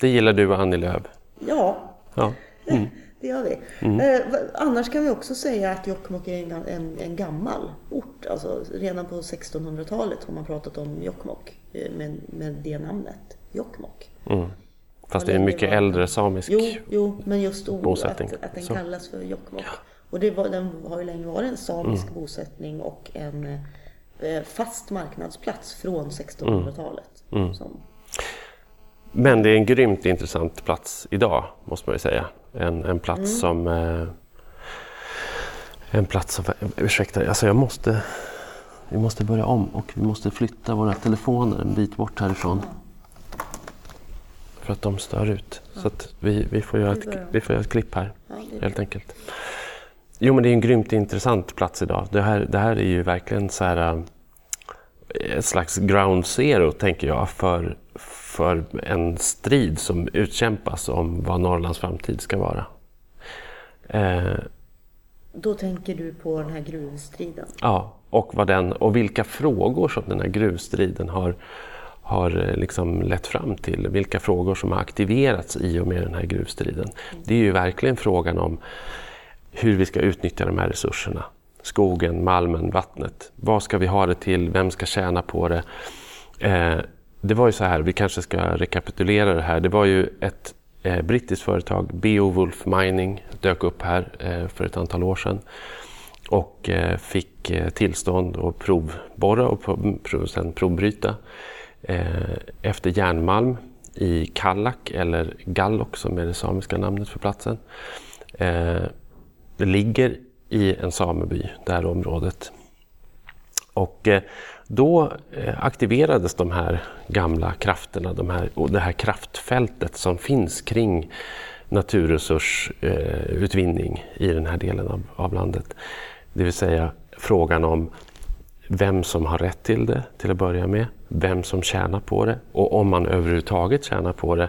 Det gillar du och Annie Lööf. Ja, Ja. Mm. Det gör vi. Eh, va- annars kan vi också säga att Jokkmokk är en, en, en gammal ort. Alltså, redan på 1600-talet har man pratat om Jokkmokk eh, med, med det namnet. Jokkmokk. Mm. Fast det är en mycket var- äldre samisk Jo, jo men just ord, att, bosättning. att den Så. kallas för Jokkmokk. Och det var, den har ju länge varit en samisk bosättning och en, eh, fast marknadsplats från 1600-talet. Mm. Som, Men det är en grymt intressant plats idag, måste man ju säga. En, en plats Mm. som... Eh, en plats som... Ursäkta, alltså jag måste... Vi måste börja om och vi måste flytta våra telefoner en bit bort härifrån. För att de stör ut. Så att vi, vi, får göra ett, vi får göra ett klipp här, helt enkelt. Jo, men det är en grymt intressant plats idag. Det här, det här är ju verkligen så här... eh, Ett slags ground zero, tänker jag, för, för en strid som utkämpas om vad Norrlands framtid ska vara. Eh, Då tänker du på den här gruvstriden. Ja, och, vad den, och vilka frågor som den här gruvstriden har, har eh, liksom lett fram till. Vilka frågor som har aktiverats i och med den här gruvstriden. Det är ju verkligen frågan om hur vi ska utnyttja de här resurserna. Skogen, malmen, vattnet. Vad ska vi ha det till? Vem ska tjäna på det? Eh, det var ju så här, vi kanske ska rekapitulera det här. Det var ju ett eh, brittiskt företag, Beowulf Mining, dök upp här eh, för ett antal år sedan och eh, fick eh, tillstånd att provborra och prov, sen provbryta eh, efter järnmalm i Kallak eller Gallok som är det samiska namnet för platsen. Eh, det ligger i en sameby, det här området. Och eh, då eh, aktiverades de här gamla krafterna, de här, och det här kraftfältet som finns kring naturresursutvinning eh, i den här delen av, av landet. Det vill säga frågan om vem som har rätt till det till att börja med, vem som tjänar på det och om man överhuvudtaget tjänar på det.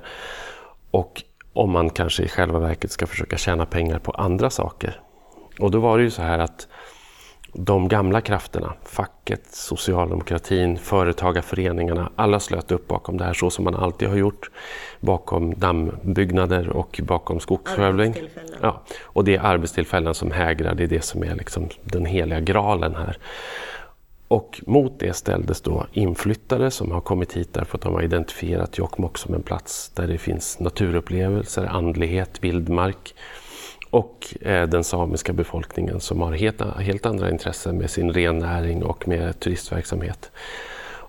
Och om man kanske i själva verket ska försöka tjäna pengar på andra saker. Och då var det ju så här att de gamla krafterna, facket, socialdemokratin, företagarföreningarna, alla slöt upp bakom det här så som man alltid har gjort. Bakom dammbyggnader och bakom skogsskövling. Ja, och det är arbetstillfällen som hägrar, det är det som är liksom den heliga graalen här. Och mot det ställdes då inflyttare som har kommit hit därför att de har identifierat Jokkmokk som en plats där det finns naturupplevelser, andlighet, vildmark. Och eh, den samiska befolkningen som har helt, helt andra intressen med sin rennäring och med turistverksamhet.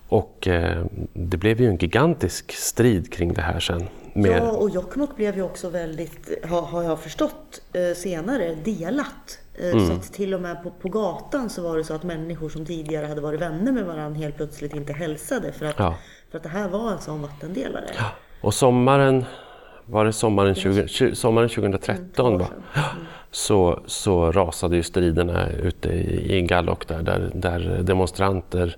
Och eh, det blev ju en gigantisk strid kring det här sen. Med, Ja, och Jokkmokk blev ju också väldigt, har, har jag förstått eh, senare, delat. Eh, Mm. Så att till och med på, på gatan så var det så att människor som tidigare hade varit vänner med varandra helt plötsligt inte hälsade för att, Ja. för att det här var en sån vattendelare. Och sommaren, var det sommaren, 20, tju- sommaren 2013 va? Så, så rasade ju striderna ute i, i Gallok där, där, där demonstranter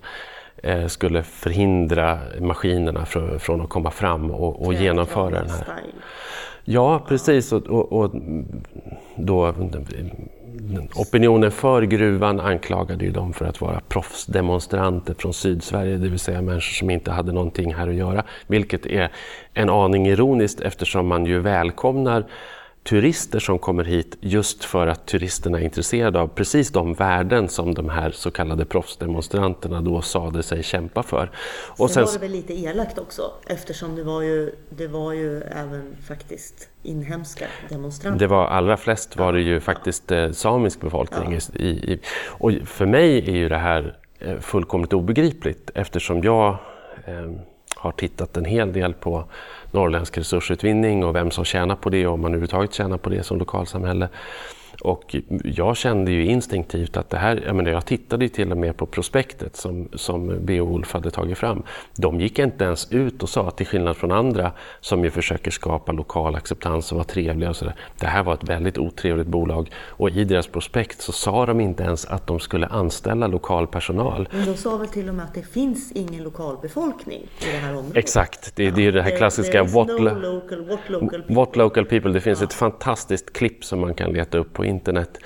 eh, skulle förhindra maskinerna från, från att komma fram och, och genomföra den här. Ja, precis. Och, och, och då, opinionen för gruvan anklagade ju dem för att vara proffsdemonstranter från Sydsverige, det vill säga människor som inte hade någonting här att göra. Vilket är en aning ironiskt eftersom man ju välkomnar turister som kommer hit just för att turisterna är intresserade av precis de värden som de här så kallade proffsdemonstranterna då sade sig kämpa för. Och Sen var det väl lite elakt också eftersom det var ju, det var ju även faktiskt inhemska demonstranter. Det var allra flest var det ju faktiskt eh, samisk befolkning. I, i, och för mig är ju det här eh, fullkomligt obegripligt eftersom jag eh, har tittat en hel del på norrländsk resursutvinning och vem som tjänar på det och om man överhuvudtaget tjänar på det som lokalsamhälle. Och jag kände ju instinktivt att det här, jag, menar, jag tittade ju till och med på prospektet som, som Beowulf hade tagit fram. De gick inte ens ut och sa, till skillnad från andra som ju försöker skapa lokal acceptans och vara trevliga och sådär. Det här var ett väldigt otrevligt bolag och i deras prospekt så sa de inte ens att de skulle anställa lokal personal. Men de sa väl till och med att det finns ingen lokalbefolkning i det här området. Exakt, det, det är ju det här klassiska what, no lo- local, what local people. What local people. Det finns ett fantastiskt klipp som man kan leta upp på internet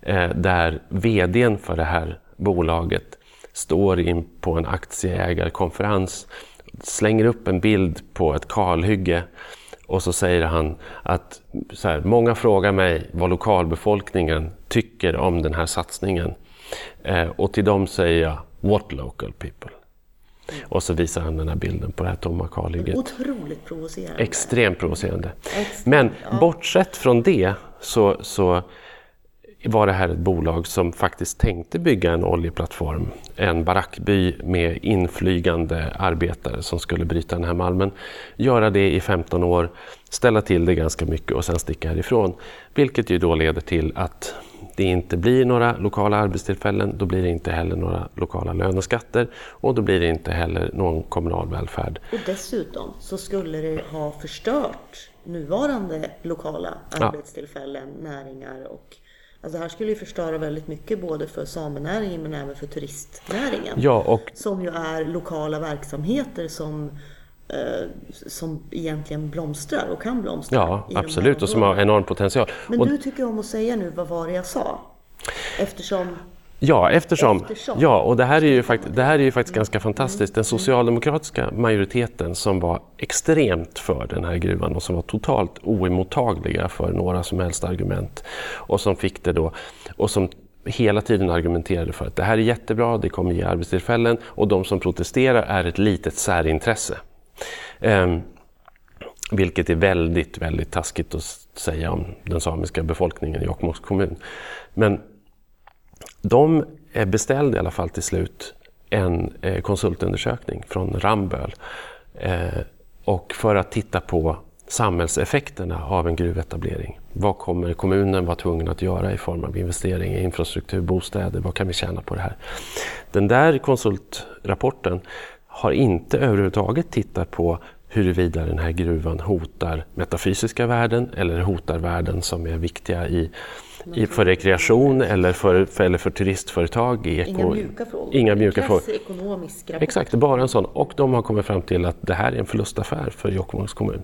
eh, där VDn för det här bolaget står in på en aktieägarkonferens, slänger upp en bild på ett kalhygge och så säger han att så här, många frågar mig vad lokalbefolkningen tycker om den här satsningen. Eh, och till dem säger jag What local people? Och så visar han den här bilden på det här tomma kalhygget. Otroligt provocerande. Extremt provocerande. Extremt, Men ja. bortsett från det så, så var det här ett bolag som faktiskt tänkte bygga en oljeplattform, en barackby med inflygande arbetare som skulle bryta den här malmen. Göra det i 15 år, ställa till det ganska mycket och sen sticka härifrån. Vilket ju då leder till att det inte blir några lokala arbetstillfällen, då blir det inte heller några lokala löneskatter och då blir det inte heller någon kommunal välfärd. Och dessutom så skulle det ha förstört nuvarande lokala arbetstillfällen, ja. näringar och Alltså det här skulle ju förstöra väldigt mycket både för samenäringen men även för turistnäringen. Ja, och... Som ju är lokala verksamheter som eh, som egentligen blomstrar och kan blomstra. Ja, absolut och som har enorm potential. Men och... du tycker om att säga nu, vad var det jag sa? Eftersom Ja, eftersom. eftersom. Ja, och det här är ju, fakt det här är ju faktiskt ganska fantastiskt. Den socialdemokratiska majoriteten som var extremt för den här gruvan och som var totalt oemottagliga för några som helst argument och som fick det då och som hela tiden argumenterade för att det här är jättebra, det kommer ge arbetstillfällen och de som protesterar är ett litet särintresse. Um, vilket är väldigt, väldigt taskigt att säga om den samiska befolkningen i Jokkmokks kommun. Men de eh, beställde i alla fall till slut en eh, konsultundersökning från Ramböll eh, och för att titta på samhällseffekterna av en gruvetablering. Vad kommer kommunen vara tvungen att göra i form av investeringar i infrastruktur, bostäder, vad kan vi tjäna på det här? Den där konsultrapporten har inte överhuvudtaget tittat på huruvida den här gruvan hotar metafysiska värden eller hotar värden som är viktiga i, i för rekreation eller för, för, eller för turistföretag. I eko, Inga mjuka frågor. Inga mjuka frågor. ekonomisk rapport. Exakt, bara en sån. Och de har kommit fram till att det här är en förlustaffär för Jokkmokks kommun.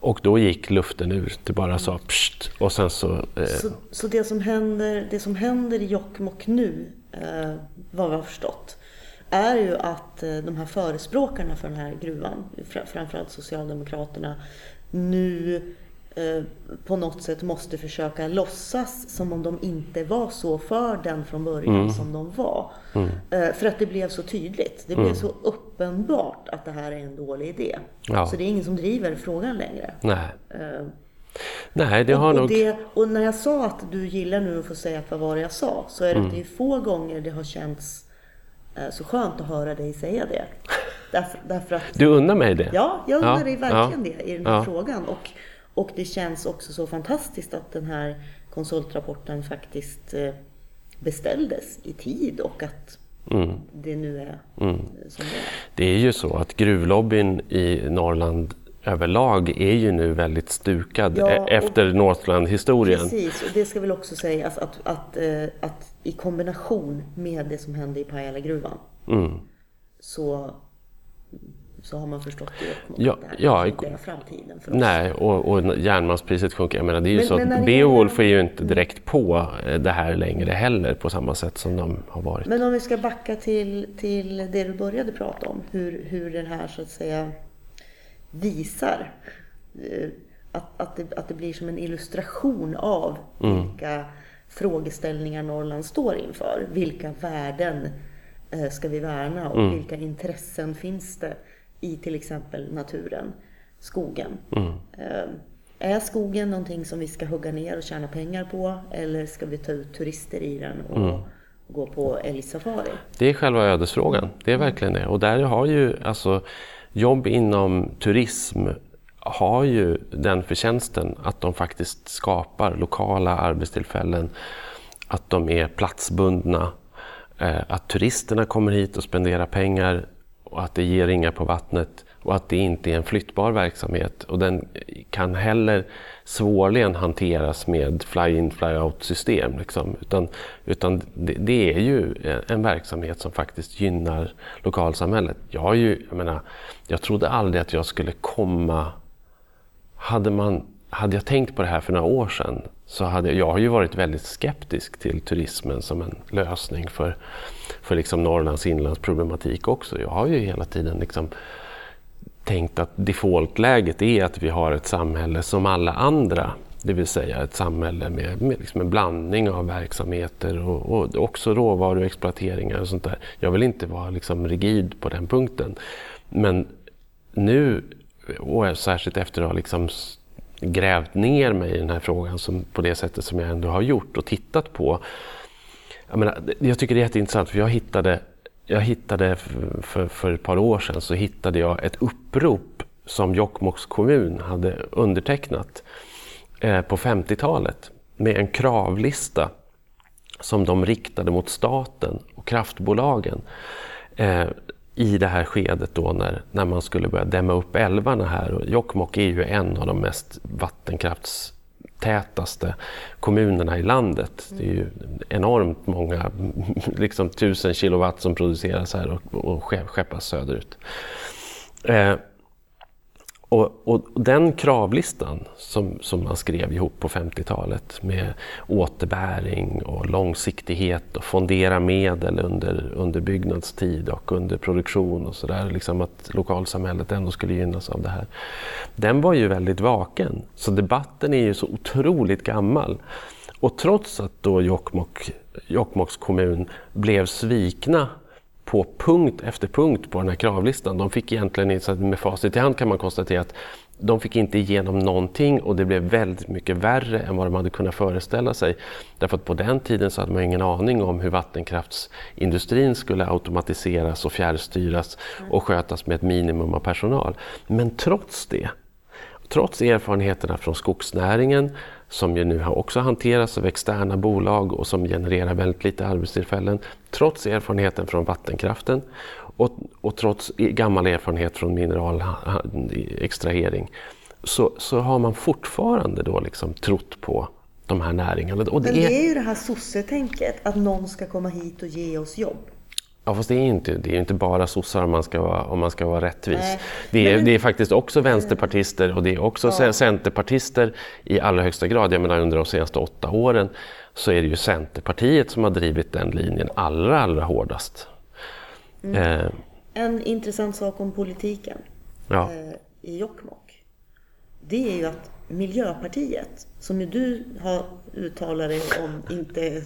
Och då gick luften ur, det bara sa pst och sen så... Eh... Så, så, det, som händer, det som händer i Jokkmokk nu, eh, vad vi har förstått, är ju att eh, de här förespråkarna för den här gruvan, framförallt Socialdemokraterna, nu på något sätt måste försöka låtsas som om de inte var så för den från början mm. som de var. Mm. Eh, för att det blev så tydligt. Det blev mm. så uppenbart att det här är en dålig idé. Ja. Så det är ingen som driver frågan längre. Nej. Nej, det har och, nog... Det, och när jag sa att du gillar nu att få säga vad var det jag sa, så är det mm. det är få gånger det har känts Eh, så skönt att höra dig säga det. Därför, därför att, du undrar mig det? Ja, jag undrar ja, dig verkligen ja, det i den här ja. frågan. Och, och det känns också så fantastiskt att den här konsultrapporten faktiskt eh, beställdes i tid och att mm. det nu är mm. som det är. Det är ju så att gruvlobbyn i Norrland överlag är ju nu väldigt stukad ja, e- efter Northland-historien. Precis, och det ska väl också sägas att, att, att, att i kombination med det som hände i Pajala-gruvan mm. så, så har man förstått det. Ja, ja, inte är framtiden för oss. Nej, och, och järnmalmspriset sjunker. Jag menar, det är ju men, så men att Beowulf är ju inte mm. direkt på eh, det här längre heller på samma sätt som de har varit. Men om vi ska backa till, till det du började prata om, hur, hur den här så att säga visar eh, att, att, det, att det blir som en illustration av mm. vilka frågeställningar Norrland står inför. Vilka värden eh, ska vi värna och mm. vilka intressen finns det i till exempel naturen, skogen. Mm. Eh, är skogen någonting som vi ska hugga ner och tjäna pengar på eller ska vi ta ut turister i den och mm. gå på älgsafari? Det är själva ödesfrågan, det är verkligen det. Och där har ju alltså jobb inom turism har ju den förtjänsten att de faktiskt skapar lokala arbetstillfällen, att de är platsbundna, eh, att turisterna kommer hit och spenderar pengar och att det ger ringar på vattnet och att det inte är en flyttbar verksamhet. Och den kan heller svårligen hanteras med fly-in fly-out system. Liksom. Utan, utan det, det, är ju eh, en verksamhet som faktiskt gynnar lokalsamhället. Jag, är ju, jag, menar, jag trodde aldrig att jag skulle komma... Hade, man, hade jag tänkt på det här för några år sedan så hade jag har ju varit väldigt skeptisk till turismen som en lösning för, för liksom Norrlands inlandsproblematik också. Jag har ju hela tiden liksom tänkt att defaultläget är att vi har ett samhälle som alla andra. Det vill säga ett samhälle med, med liksom en blandning av verksamheter och, och också råvaruexploateringar och sånt där. Jag vill inte vara liksom rigid på den punkten. Men nu, och särskilt efter att ha liksom grävt ner mig i den här frågan som, på det sättet som jag ändå har gjort och tittat på. Jag, menar, jag tycker det är jätteintressant för jag hittade, jag hittade för, för ett par år sedan så hittade jag ett upprop som Jokkmokks kommun hade undertecknat eh, på 50-talet med en kravlista som de riktade mot staten och kraftbolagen eh, i det här skedet då när, när man skulle börja dämma upp älvarna här. Och Jokkmokk är ju en av de mest vattenkraftstätaste kommunerna i landet. Det är ju enormt många, liksom tusen kilowatt som produceras här och, och skeppas söderut. Eh, och, och, den kravlistan som, som man skrev ihop på 50-talet med återbäring och långsiktighet och fondera medel under, under byggnadstid och under produktion och sådär, liksom att lokalsamhället ändå skulle gynnas av det här. Den var ju väldigt vaken, så debatten är ju så otroligt gammal. Och trots att då Jokkmokk, Jokkmokks kommun blev svikna på punkt efter punkt på den här kravlistan. De fick egentligen, med facit i hand kan man konstatera att de fick inte igenom någonting och det blev väldigt mycket värre än vad de hade kunnat föreställa sig. Därför att på den tiden så hade man ingen aning om hur vattenkraftsindustrin skulle automatiseras och fjärrstyras och skötas med ett minimum av personal. Men trots det, trots erfarenheterna från skogsnäringen som ju nu också hanteras av externa bolag och som genererar väldigt lite arbetstillfällen. Trots erfarenheten från vattenkraften och, och trots gammal erfarenhet från mineralextrahering så, så har man fortfarande då liksom trott på de här näringarna. Det Men det är ju det här sossetänket, att någon ska komma hit och ge oss jobb. Ja, fast det är inte, det är inte bara sossar om man ska vara, om man ska vara rättvis. Det är, det är faktiskt också vänsterpartister och det är också ja. centerpartister i allra högsta grad. Jag menar under de senaste åtta åren så är det ju Centerpartiet som har drivit den linjen allra, allra hårdast. Mm. Eh. En intressant sak om politiken ja. eh, i Jokkmokk, det är ju att Miljöpartiet, som ju du har uttalat dig om inte är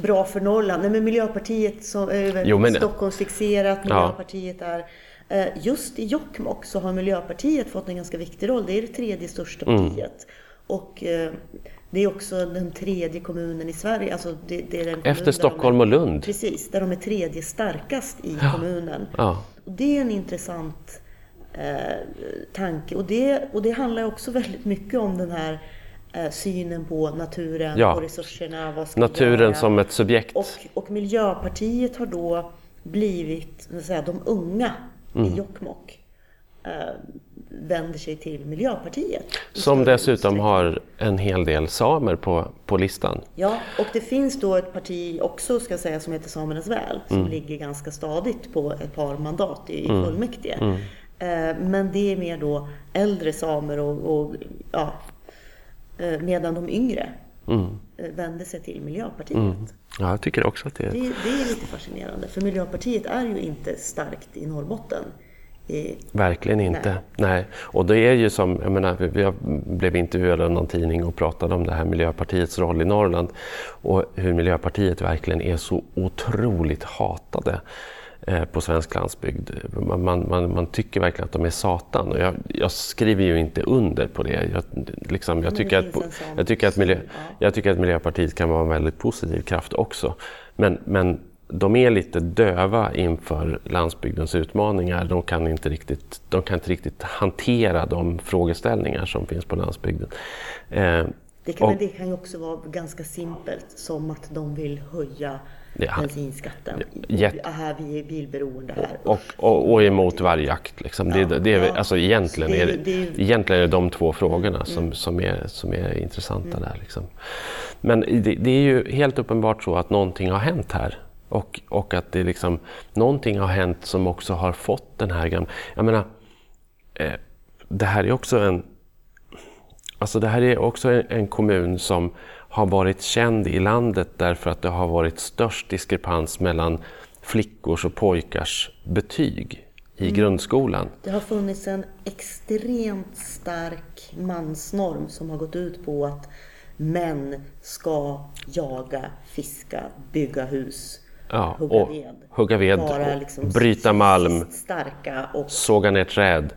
bra för Norrland. Nej, men Miljöpartiet som är jo, men... Stockholmsfixerat, Miljöpartiet är eh, Just i Jokkmokk så har Miljöpartiet fått en ganska viktig roll. Det är det tredje största mm. partiet. Och eh, det är också den tredje kommunen i Sverige. Alltså det, det är den Efter Stockholm och Lund? Precis, där de är tredje starkast i ja. kommunen. Ja. Och det är en intressant eh, tanke. Och det, och det handlar också väldigt mycket om den här eh, synen på naturen, ja. på resurserna. Vad ska naturen göra. som ett subjekt. Och, och Miljöpartiet har då blivit säga, de unga mm. i Jokkmokk. Eh, vänder sig till Miljöpartiet. Som dessutom har en hel del samer på, på listan. Ja, och det finns då ett parti också ska säga som heter Samernas väl som mm. ligger ganska stadigt på ett par mandat i mm. fullmäktige. Mm. Eh, men det är mer då äldre samer och, och ja, eh, medan de yngre mm. Eh, vänder sig till Miljöpartiet. Mm. Ja, jag tycker också att det är... det... Det är lite fascinerande, för Miljöpartiet är ju inte starkt i Norrbotten. I... Verkligen inte. Nej. Nej. Och det är ju som, jag menar, vi blev intervjuade av någon tidning och pratade om det här Miljöpartiets roll i Norrland och hur Miljöpartiet verkligen är så otroligt hatade. Eh, på svensk landsbygd. Man, man, man, tycker verkligen att de är Satan och jag, jag skriver ju inte under på det. Jag, liksom, jag, tycker att, jag, tycker att miljö, jag tycker att Miljöpartiet kan vara en väldigt positiv kraft också. Men, men de är lite döva inför landsbygdens utmaningar. De kan, inte riktigt, de kan inte riktigt hantera de frågeställningar som finns på landsbygden. Eh, det, kan, och, det kan också vara ganska simpelt som att de vill höja Ja. Bensinskatten. Jätte... Här vi är bilberoende här. Och, och, och emot vargjakt. Liksom. Ja, det, det är, ja. alltså, egentligen, det, är, det, egentligen är det de två frågorna mm. som, som, är, som är intressanta mm. där. Liksom. Men det, det, är ju helt uppenbart så att någonting har hänt här. Och, och att det liksom, någonting har hänt som också har fått den här gamla... Jag menar, eh, det här är också en... Alltså det här är också en, en kommun som har varit känd i landet därför att det har varit störst diskrepans mellan flickors och pojkars betyg i mm. grundskolan. Det har funnits en extremt stark mansnorm som har gått ut på att män ska jaga, fiska, bygga hus Ja, hugga och ved. hugga ved, Vara liksom bryta malm, Starka och, såga ner träd.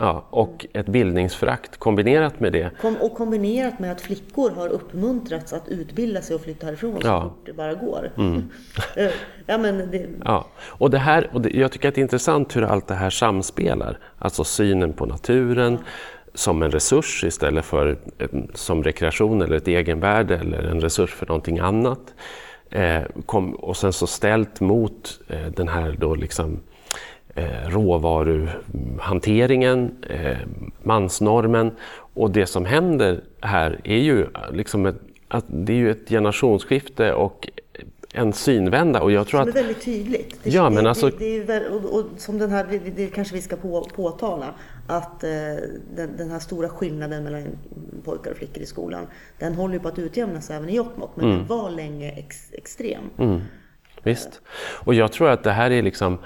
Ja, och ett bildningsförakt kombinerat med det. kom, och kombinerat med att flickor har uppmuntrats att utbilda sig och flytta härifrån så Ja. Mm. fort det bara går. Eh, ja, men det, Ja, och, det här, och det, jag tycker att det är intressant hur allt det här samspelar. Alltså synen på naturen som en resurs istället för eh, som rekreation eller ett egenvärde eller en resurs för någonting annat. Eh, kom, och sen så ställt mot eh, den här då liksom eh, råvaruhanteringen, eh, mansnormen. Och det som händer här är ju eh, liksom ett, att det är ju ett generationsskifte och en synvända. Och jag tror som är att väldigt tydligt. Det, Ja, men det, alltså- det, det är och, och som den här, det, kanske vi ska på, påtala, att eh, den, den här stora skillnaden mellan pojkar och flickor i skolan, den håller ju på att utjämnas även i Jokkmokk, men Mm. den var länge ex, extrem. Visst. Och jag tror att det här är liksom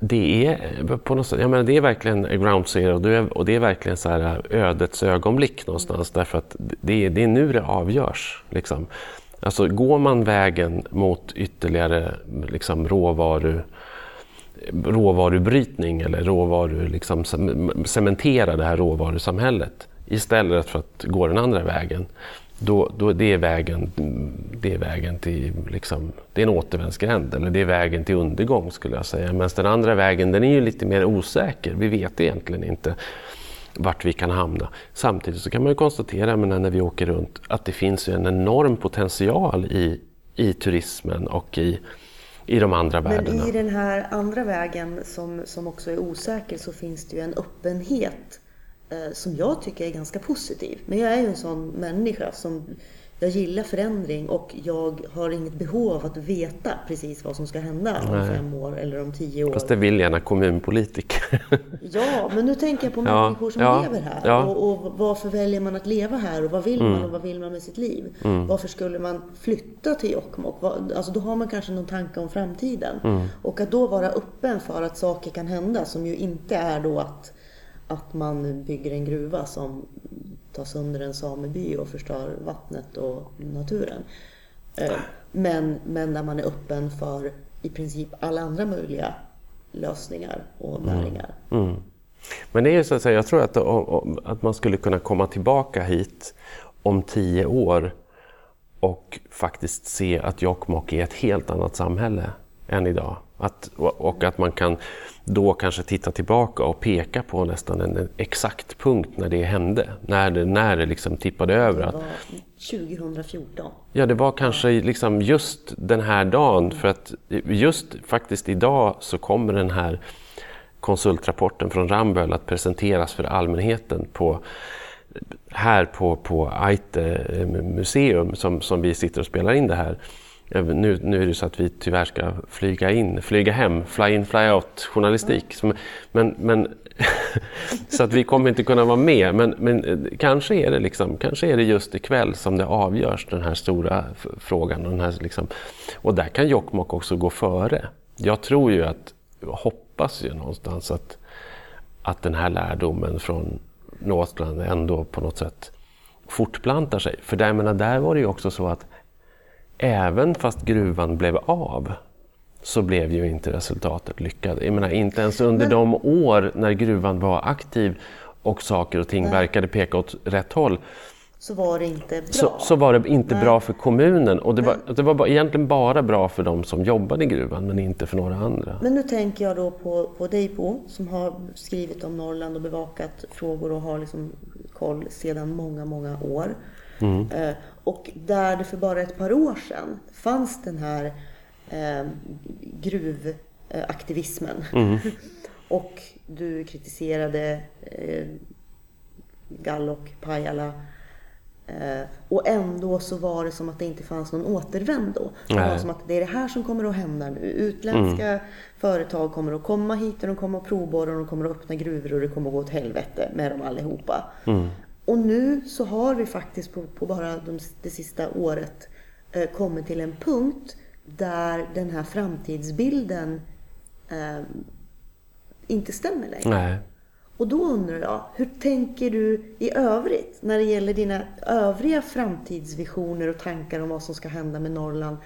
det är, på något sätt, jag menar, det är verkligen ground zero och det är, och det är verkligen så här ödets ögonblick någonstans därför att det är, det är nu det avgörs. Liksom. Alltså, går man vägen mot ytterligare liksom, råvaru, råvarubrytning eller råvaru, liksom, cementera det här råvarusamhället istället för att gå den andra vägen. Då, då det, är vägen, det är vägen till liksom, det är en återvändsgränd eller det är vägen till undergång skulle jag säga. Medan den andra vägen den är ju lite mer osäker. Vi vet egentligen inte vart vi kan hamna. Samtidigt så kan man ju konstatera men när vi åker runt att det finns ju en enorm potential i, i turismen och i, i de andra värdena. Men i den här andra vägen som, som också är osäker så finns det ju en öppenhet eh, som jag tycker är ganska positiv. Men jag är ju en sån människa som jag gillar förändring och jag har inget behov av att veta precis vad som ska hända om Nej. fem år eller om tio år. Fast det vill gärna kommunpolitiker. Ja, men nu tänker jag på Ja, människor som ja, lever här. ja. Och, och varför väljer man att leva här och vad vill Mm. man och vad vill man med sitt liv? Varför skulle man flytta till Jokkmokk? Alltså då har man kanske någon tanke om framtiden. Mm. Och att då vara öppen för att saker kan hända som ju inte är då att, att man bygger en gruva som tar sönder en sameby och förstör vattnet och naturen. Eh, Men, men där man är öppen för i princip alla andra möjliga lösningar och näringar. Mm. Men det är ju så att säga, jag tror att, att man skulle kunna komma tillbaka hit om tio år och faktiskt se att Jokkmokk är ett helt annat samhälle än idag. Att, och att man kan då kanske titta tillbaka och peka på nästan en exakt punkt när det hände. När det, när det liksom tippade över. Att, var 2014. Ja, det var kanske liksom just den här dagen för att just faktiskt idag så kommer den här konsultrapporten från Ramböll att presenteras för allmänheten på, här på, på Aite museum som, som vi sitter och spelar in det här. Nu, nu är det så att vi tyvärr ska flyga in, flyga hem, fly in, fly out journalistik. Som, men, men, så att vi kommer inte kunna vara med. Men, men eh, kanske, är det liksom, kanske är det just ikväll som det avgörs, den här stora frågan. Och, den här, liksom, och där kan Jokkmokk också gå före. Jag tror ju att, hoppas ju någonstans att, att den här lärdomen från Northland ändå på något sätt fortplantar sig. För där, menar, där var det ju också så att även fast gruvan blev av så blev ju inte resultatet lyckat. Jag menar, inte ens under de år när gruvan var aktiv och saker och ting verkade peka åt rätt håll Så var det inte bra. så, så var det inte Nej. bra för kommunen. Och det var, det var egentligen bara bra för de som jobbade i gruvan men inte för några andra. Men nu tänker jag då på, på dig Bo, som har skrivit om Norrland och bevakat frågor och har liksom koll sedan många, många år. Eh, och där det för bara ett par år sedan fanns den här eh, gruvaktivismen. och du kritiserade eh, Gallok, Pajala. Eh, och ändå så var det som att det inte fanns någon återvändo. Det var som att det är det här som kommer att hända nu. Utländska företag kommer att komma hit och de kommer att provborra och de kommer att öppna gruvor och det kommer att gå åt helvete med dem allihopa. Och nu så har vi faktiskt på, på bara de, det sista året eh, kommit till en punkt där den här framtidsbilden eh, inte stämmer längre. Nej. Och då undrar jag, hur tänker du i övrigt när det gäller dina övriga framtidsvisioner och tankar om vad som ska hända med Norrland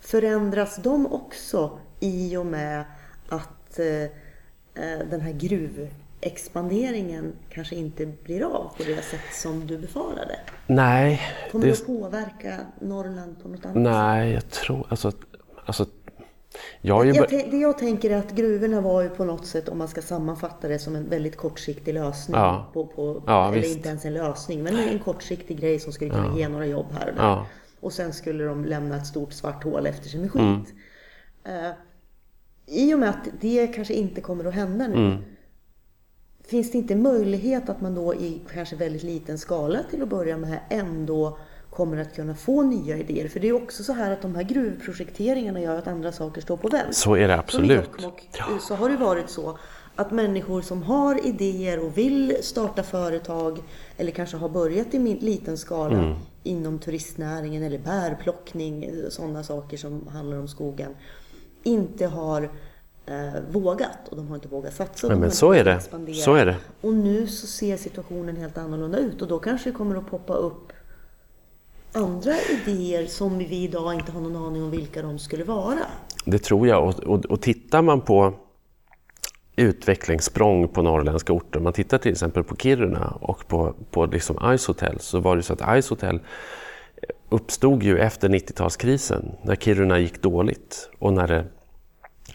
Förändras de också i och med att eh, eh, den här gruvexpanderingen kanske inte blir av på det sätt som du befarade? Nej. Kommer det att påverka Norrland på något annat sätt? Nej, jag tror... Alltså, alltså, jag, jag, det jag tänker är att gruvorna var ju på något sätt, om man ska sammanfatta det som en väldigt kortsiktig lösning. Ja. På, på, ja, eller visst. inte ens en lösning, men en kortsiktig grej som skulle kunna Ja. ge några jobb här och där. Och sen skulle de lämna ett stort svart hål efter sig med skit. Mm. Eh, I och med att det kanske inte kommer att hända nu. Mm. Finns det inte möjlighet att man då i kanske väldigt liten skala till att börja med ändå kommer att kunna få nya idéer? För det är också så här att de här gruvprojekteringarna gör att andra saker står på vänt. Så är det absolut. Jokkmokk så har det varit så att människor som har idéer och vill starta företag eller kanske har börjat i liten skala Mm. inom turistnäringen eller bärplockning, sådana saker som handlar om skogen, inte har eh, vågat och de har inte vågat satsa. Nej, men så är det. expandera. Så är det. Och nu så ser situationen helt annorlunda ut och då kanske det kommer att poppa upp andra idéer som vi idag inte har någon aning om vilka de skulle vara. Det tror jag. Och, och, och tittar man på utvecklingssprång på norrländska orter, man tittar till exempel på Kiruna och på, på liksom Ice Hotel, så var det så att Ice Hotel uppstod ju efter 90-talskrisen, när Kiruna gick dåligt och när det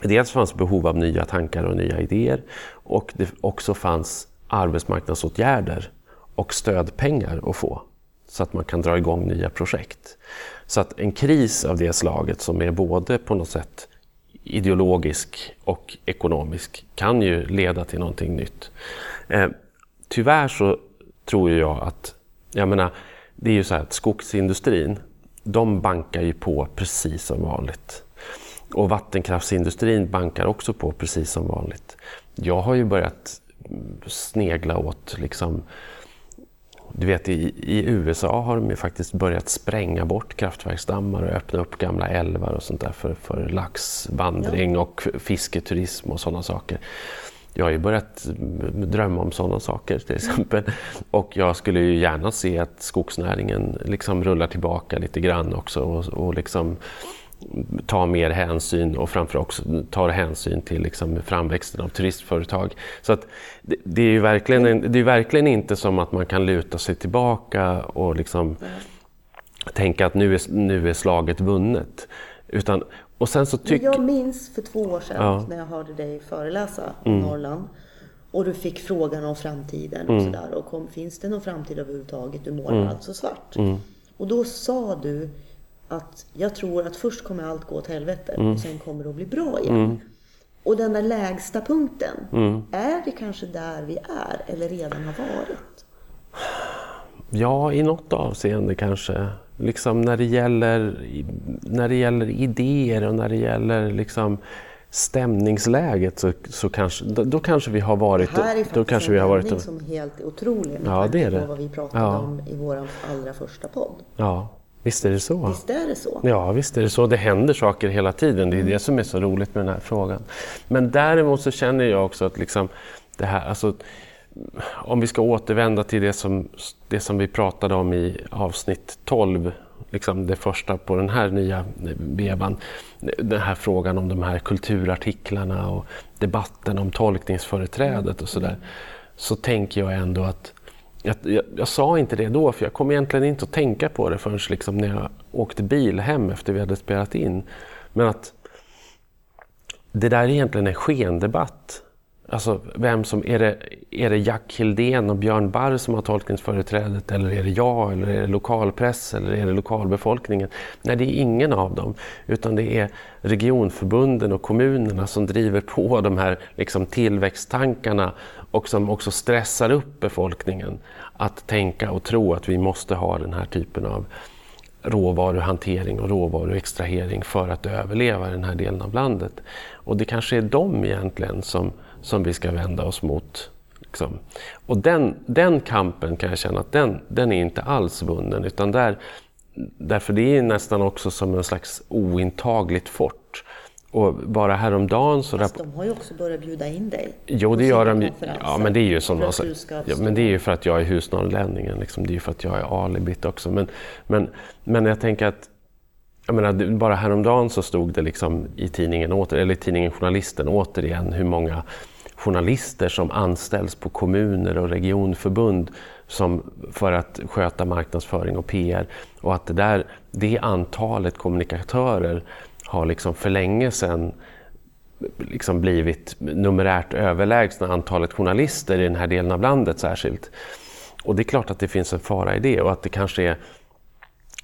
dels fanns behov av nya tankar och nya idéer och det också fanns arbetsmarknadsåtgärder och stödpengar att få så att man kan dra igång nya projekt. Så att en kris av det slaget som är både på något sätt ideologisk och ekonomisk kan ju leda till någonting nytt. Eh, tyvärr så tror jag att, jag menar, det är ju så här att skogsindustrin, de bankar ju på precis som vanligt. Och vattenkraftsindustrin bankar också på precis som vanligt. Jag har ju börjat snegla åt liksom du vet i, i USA har de ju faktiskt börjat spränga bort kraftverksdammar och öppna upp gamla älvar och sånt där för, för laxvandring och fisketurism och sådana saker. Jag har ju börjat mm, drömma om sådana saker till exempel. Och jag skulle ju gärna se att skogsnäringen liksom rullar tillbaka lite grann också och, och liksom tar mer hänsyn och framförallt också tar hänsyn till liksom framväxten av turistföretag. Så att det, det är ju verkligen, en, det är verkligen inte som att man kan luta sig tillbaka och liksom tänka att nu är, nu är slaget vunnet. Utan, och sen så tycker... jag minns för två år sedan Ja. när jag hörde dig föreläsa om Mm. Norrland. Och du fick frågan om framtiden och Mm. sådär. Och kom, finns det någon framtid överhuvudtaget? Du målar Mm. alltså svart. Mm. Och då sa du att jag tror att först kommer allt gå åt helvete Mm. och sen kommer det att bli bra igen. Mm. Och den där lägsta punkten, Mm. är det kanske där vi är eller redan har varit? Ja, i något avseende kanske. Liksom när det gäller, när det gäller idéer och när det gäller liksom stämningsläget så, så kanske, då, då kanske vi har varit... Det här är då kanske en vi har varit som är helt otrolig med Ja, tanke det är det. på vad vi pratade Ja. om i vår allra första podd. Ja, visst är det så. Visst är det så? Ja, visst är det så. Det händer saker hela tiden. Det är det som är så roligt med den här frågan. Men däremot så känner jag också att liksom det här, alltså, om vi ska återvända till det som, det som vi pratade om i avsnitt 12, liksom det första på den här nya vevan. Den här frågan om de här kulturartiklarna och debatten om tolkningsföreträdet och sådär. Så tänker jag ändå att jag, jag, jag sa inte det då, för jag kom egentligen inte att tänka på det förrän liksom när jag åkte bil hem efter vi hade spelat in. Men att det där är egentligen en skendebatt. Alltså, vem som, är, det, är det Jack Hildén och Björn Barr som har tolkningsföreträdet eller är det jag eller är det lokalpress eller är det lokalbefolkningen? Nej, det är ingen av dem. Utan det är regionförbunden och kommunerna som driver på de här liksom, tillväxttankarna och som också stressar upp befolkningen att tänka och tro att vi måste ha den här typen av råvaruhantering och råvaruextrahering för att överleva i den här delen av landet. Och det kanske är de egentligen som, som vi ska vända oss mot. Liksom. Och den, den kampen kan jag känna att den, den är inte alls vunnen utan där, därför det är nästan också som en slags ointagligt fort. Och bara häromdagen så... Fast de har ju också börjat bjuda in dig. Jo, det gör de Ja, men det är ju som någon ska ja, men det är ju för att jag är husnorrlänningen. Liksom. Det är ju för att jag är alibit också. Men, men, men jag tänker att jag menar, bara häromdagen så stod det liksom i tidningen, åter, eller i tidningen Journalisten återigen hur många journalister som anställs på kommuner och regionförbund som, för att sköta marknadsföring och PR. Och att det, där, det antalet kommunikatörer har liksom för länge sedan liksom blivit numerärt överlägsna antalet journalister i den här delen av landet särskilt. Och det är klart att det finns en fara i det och att det kanske är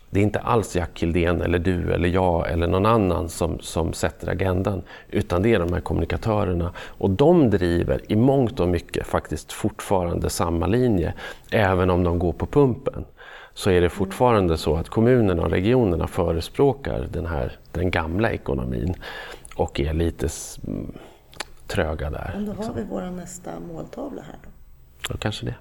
det är inte alls Jack Hildén eller du eller jag eller någon annan som, som sätter agendan, utan det är de här kommunikatörerna. Och de driver i mångt och mycket faktiskt fortfarande samma linje, även om de går på pumpen. Så är det fortfarande så att kommunerna och regionerna förespråkar den här den gamla ekonomin och är lite tröga där. Men då har liksom. vi vår nästa måltavla här då. Ja, kanske det.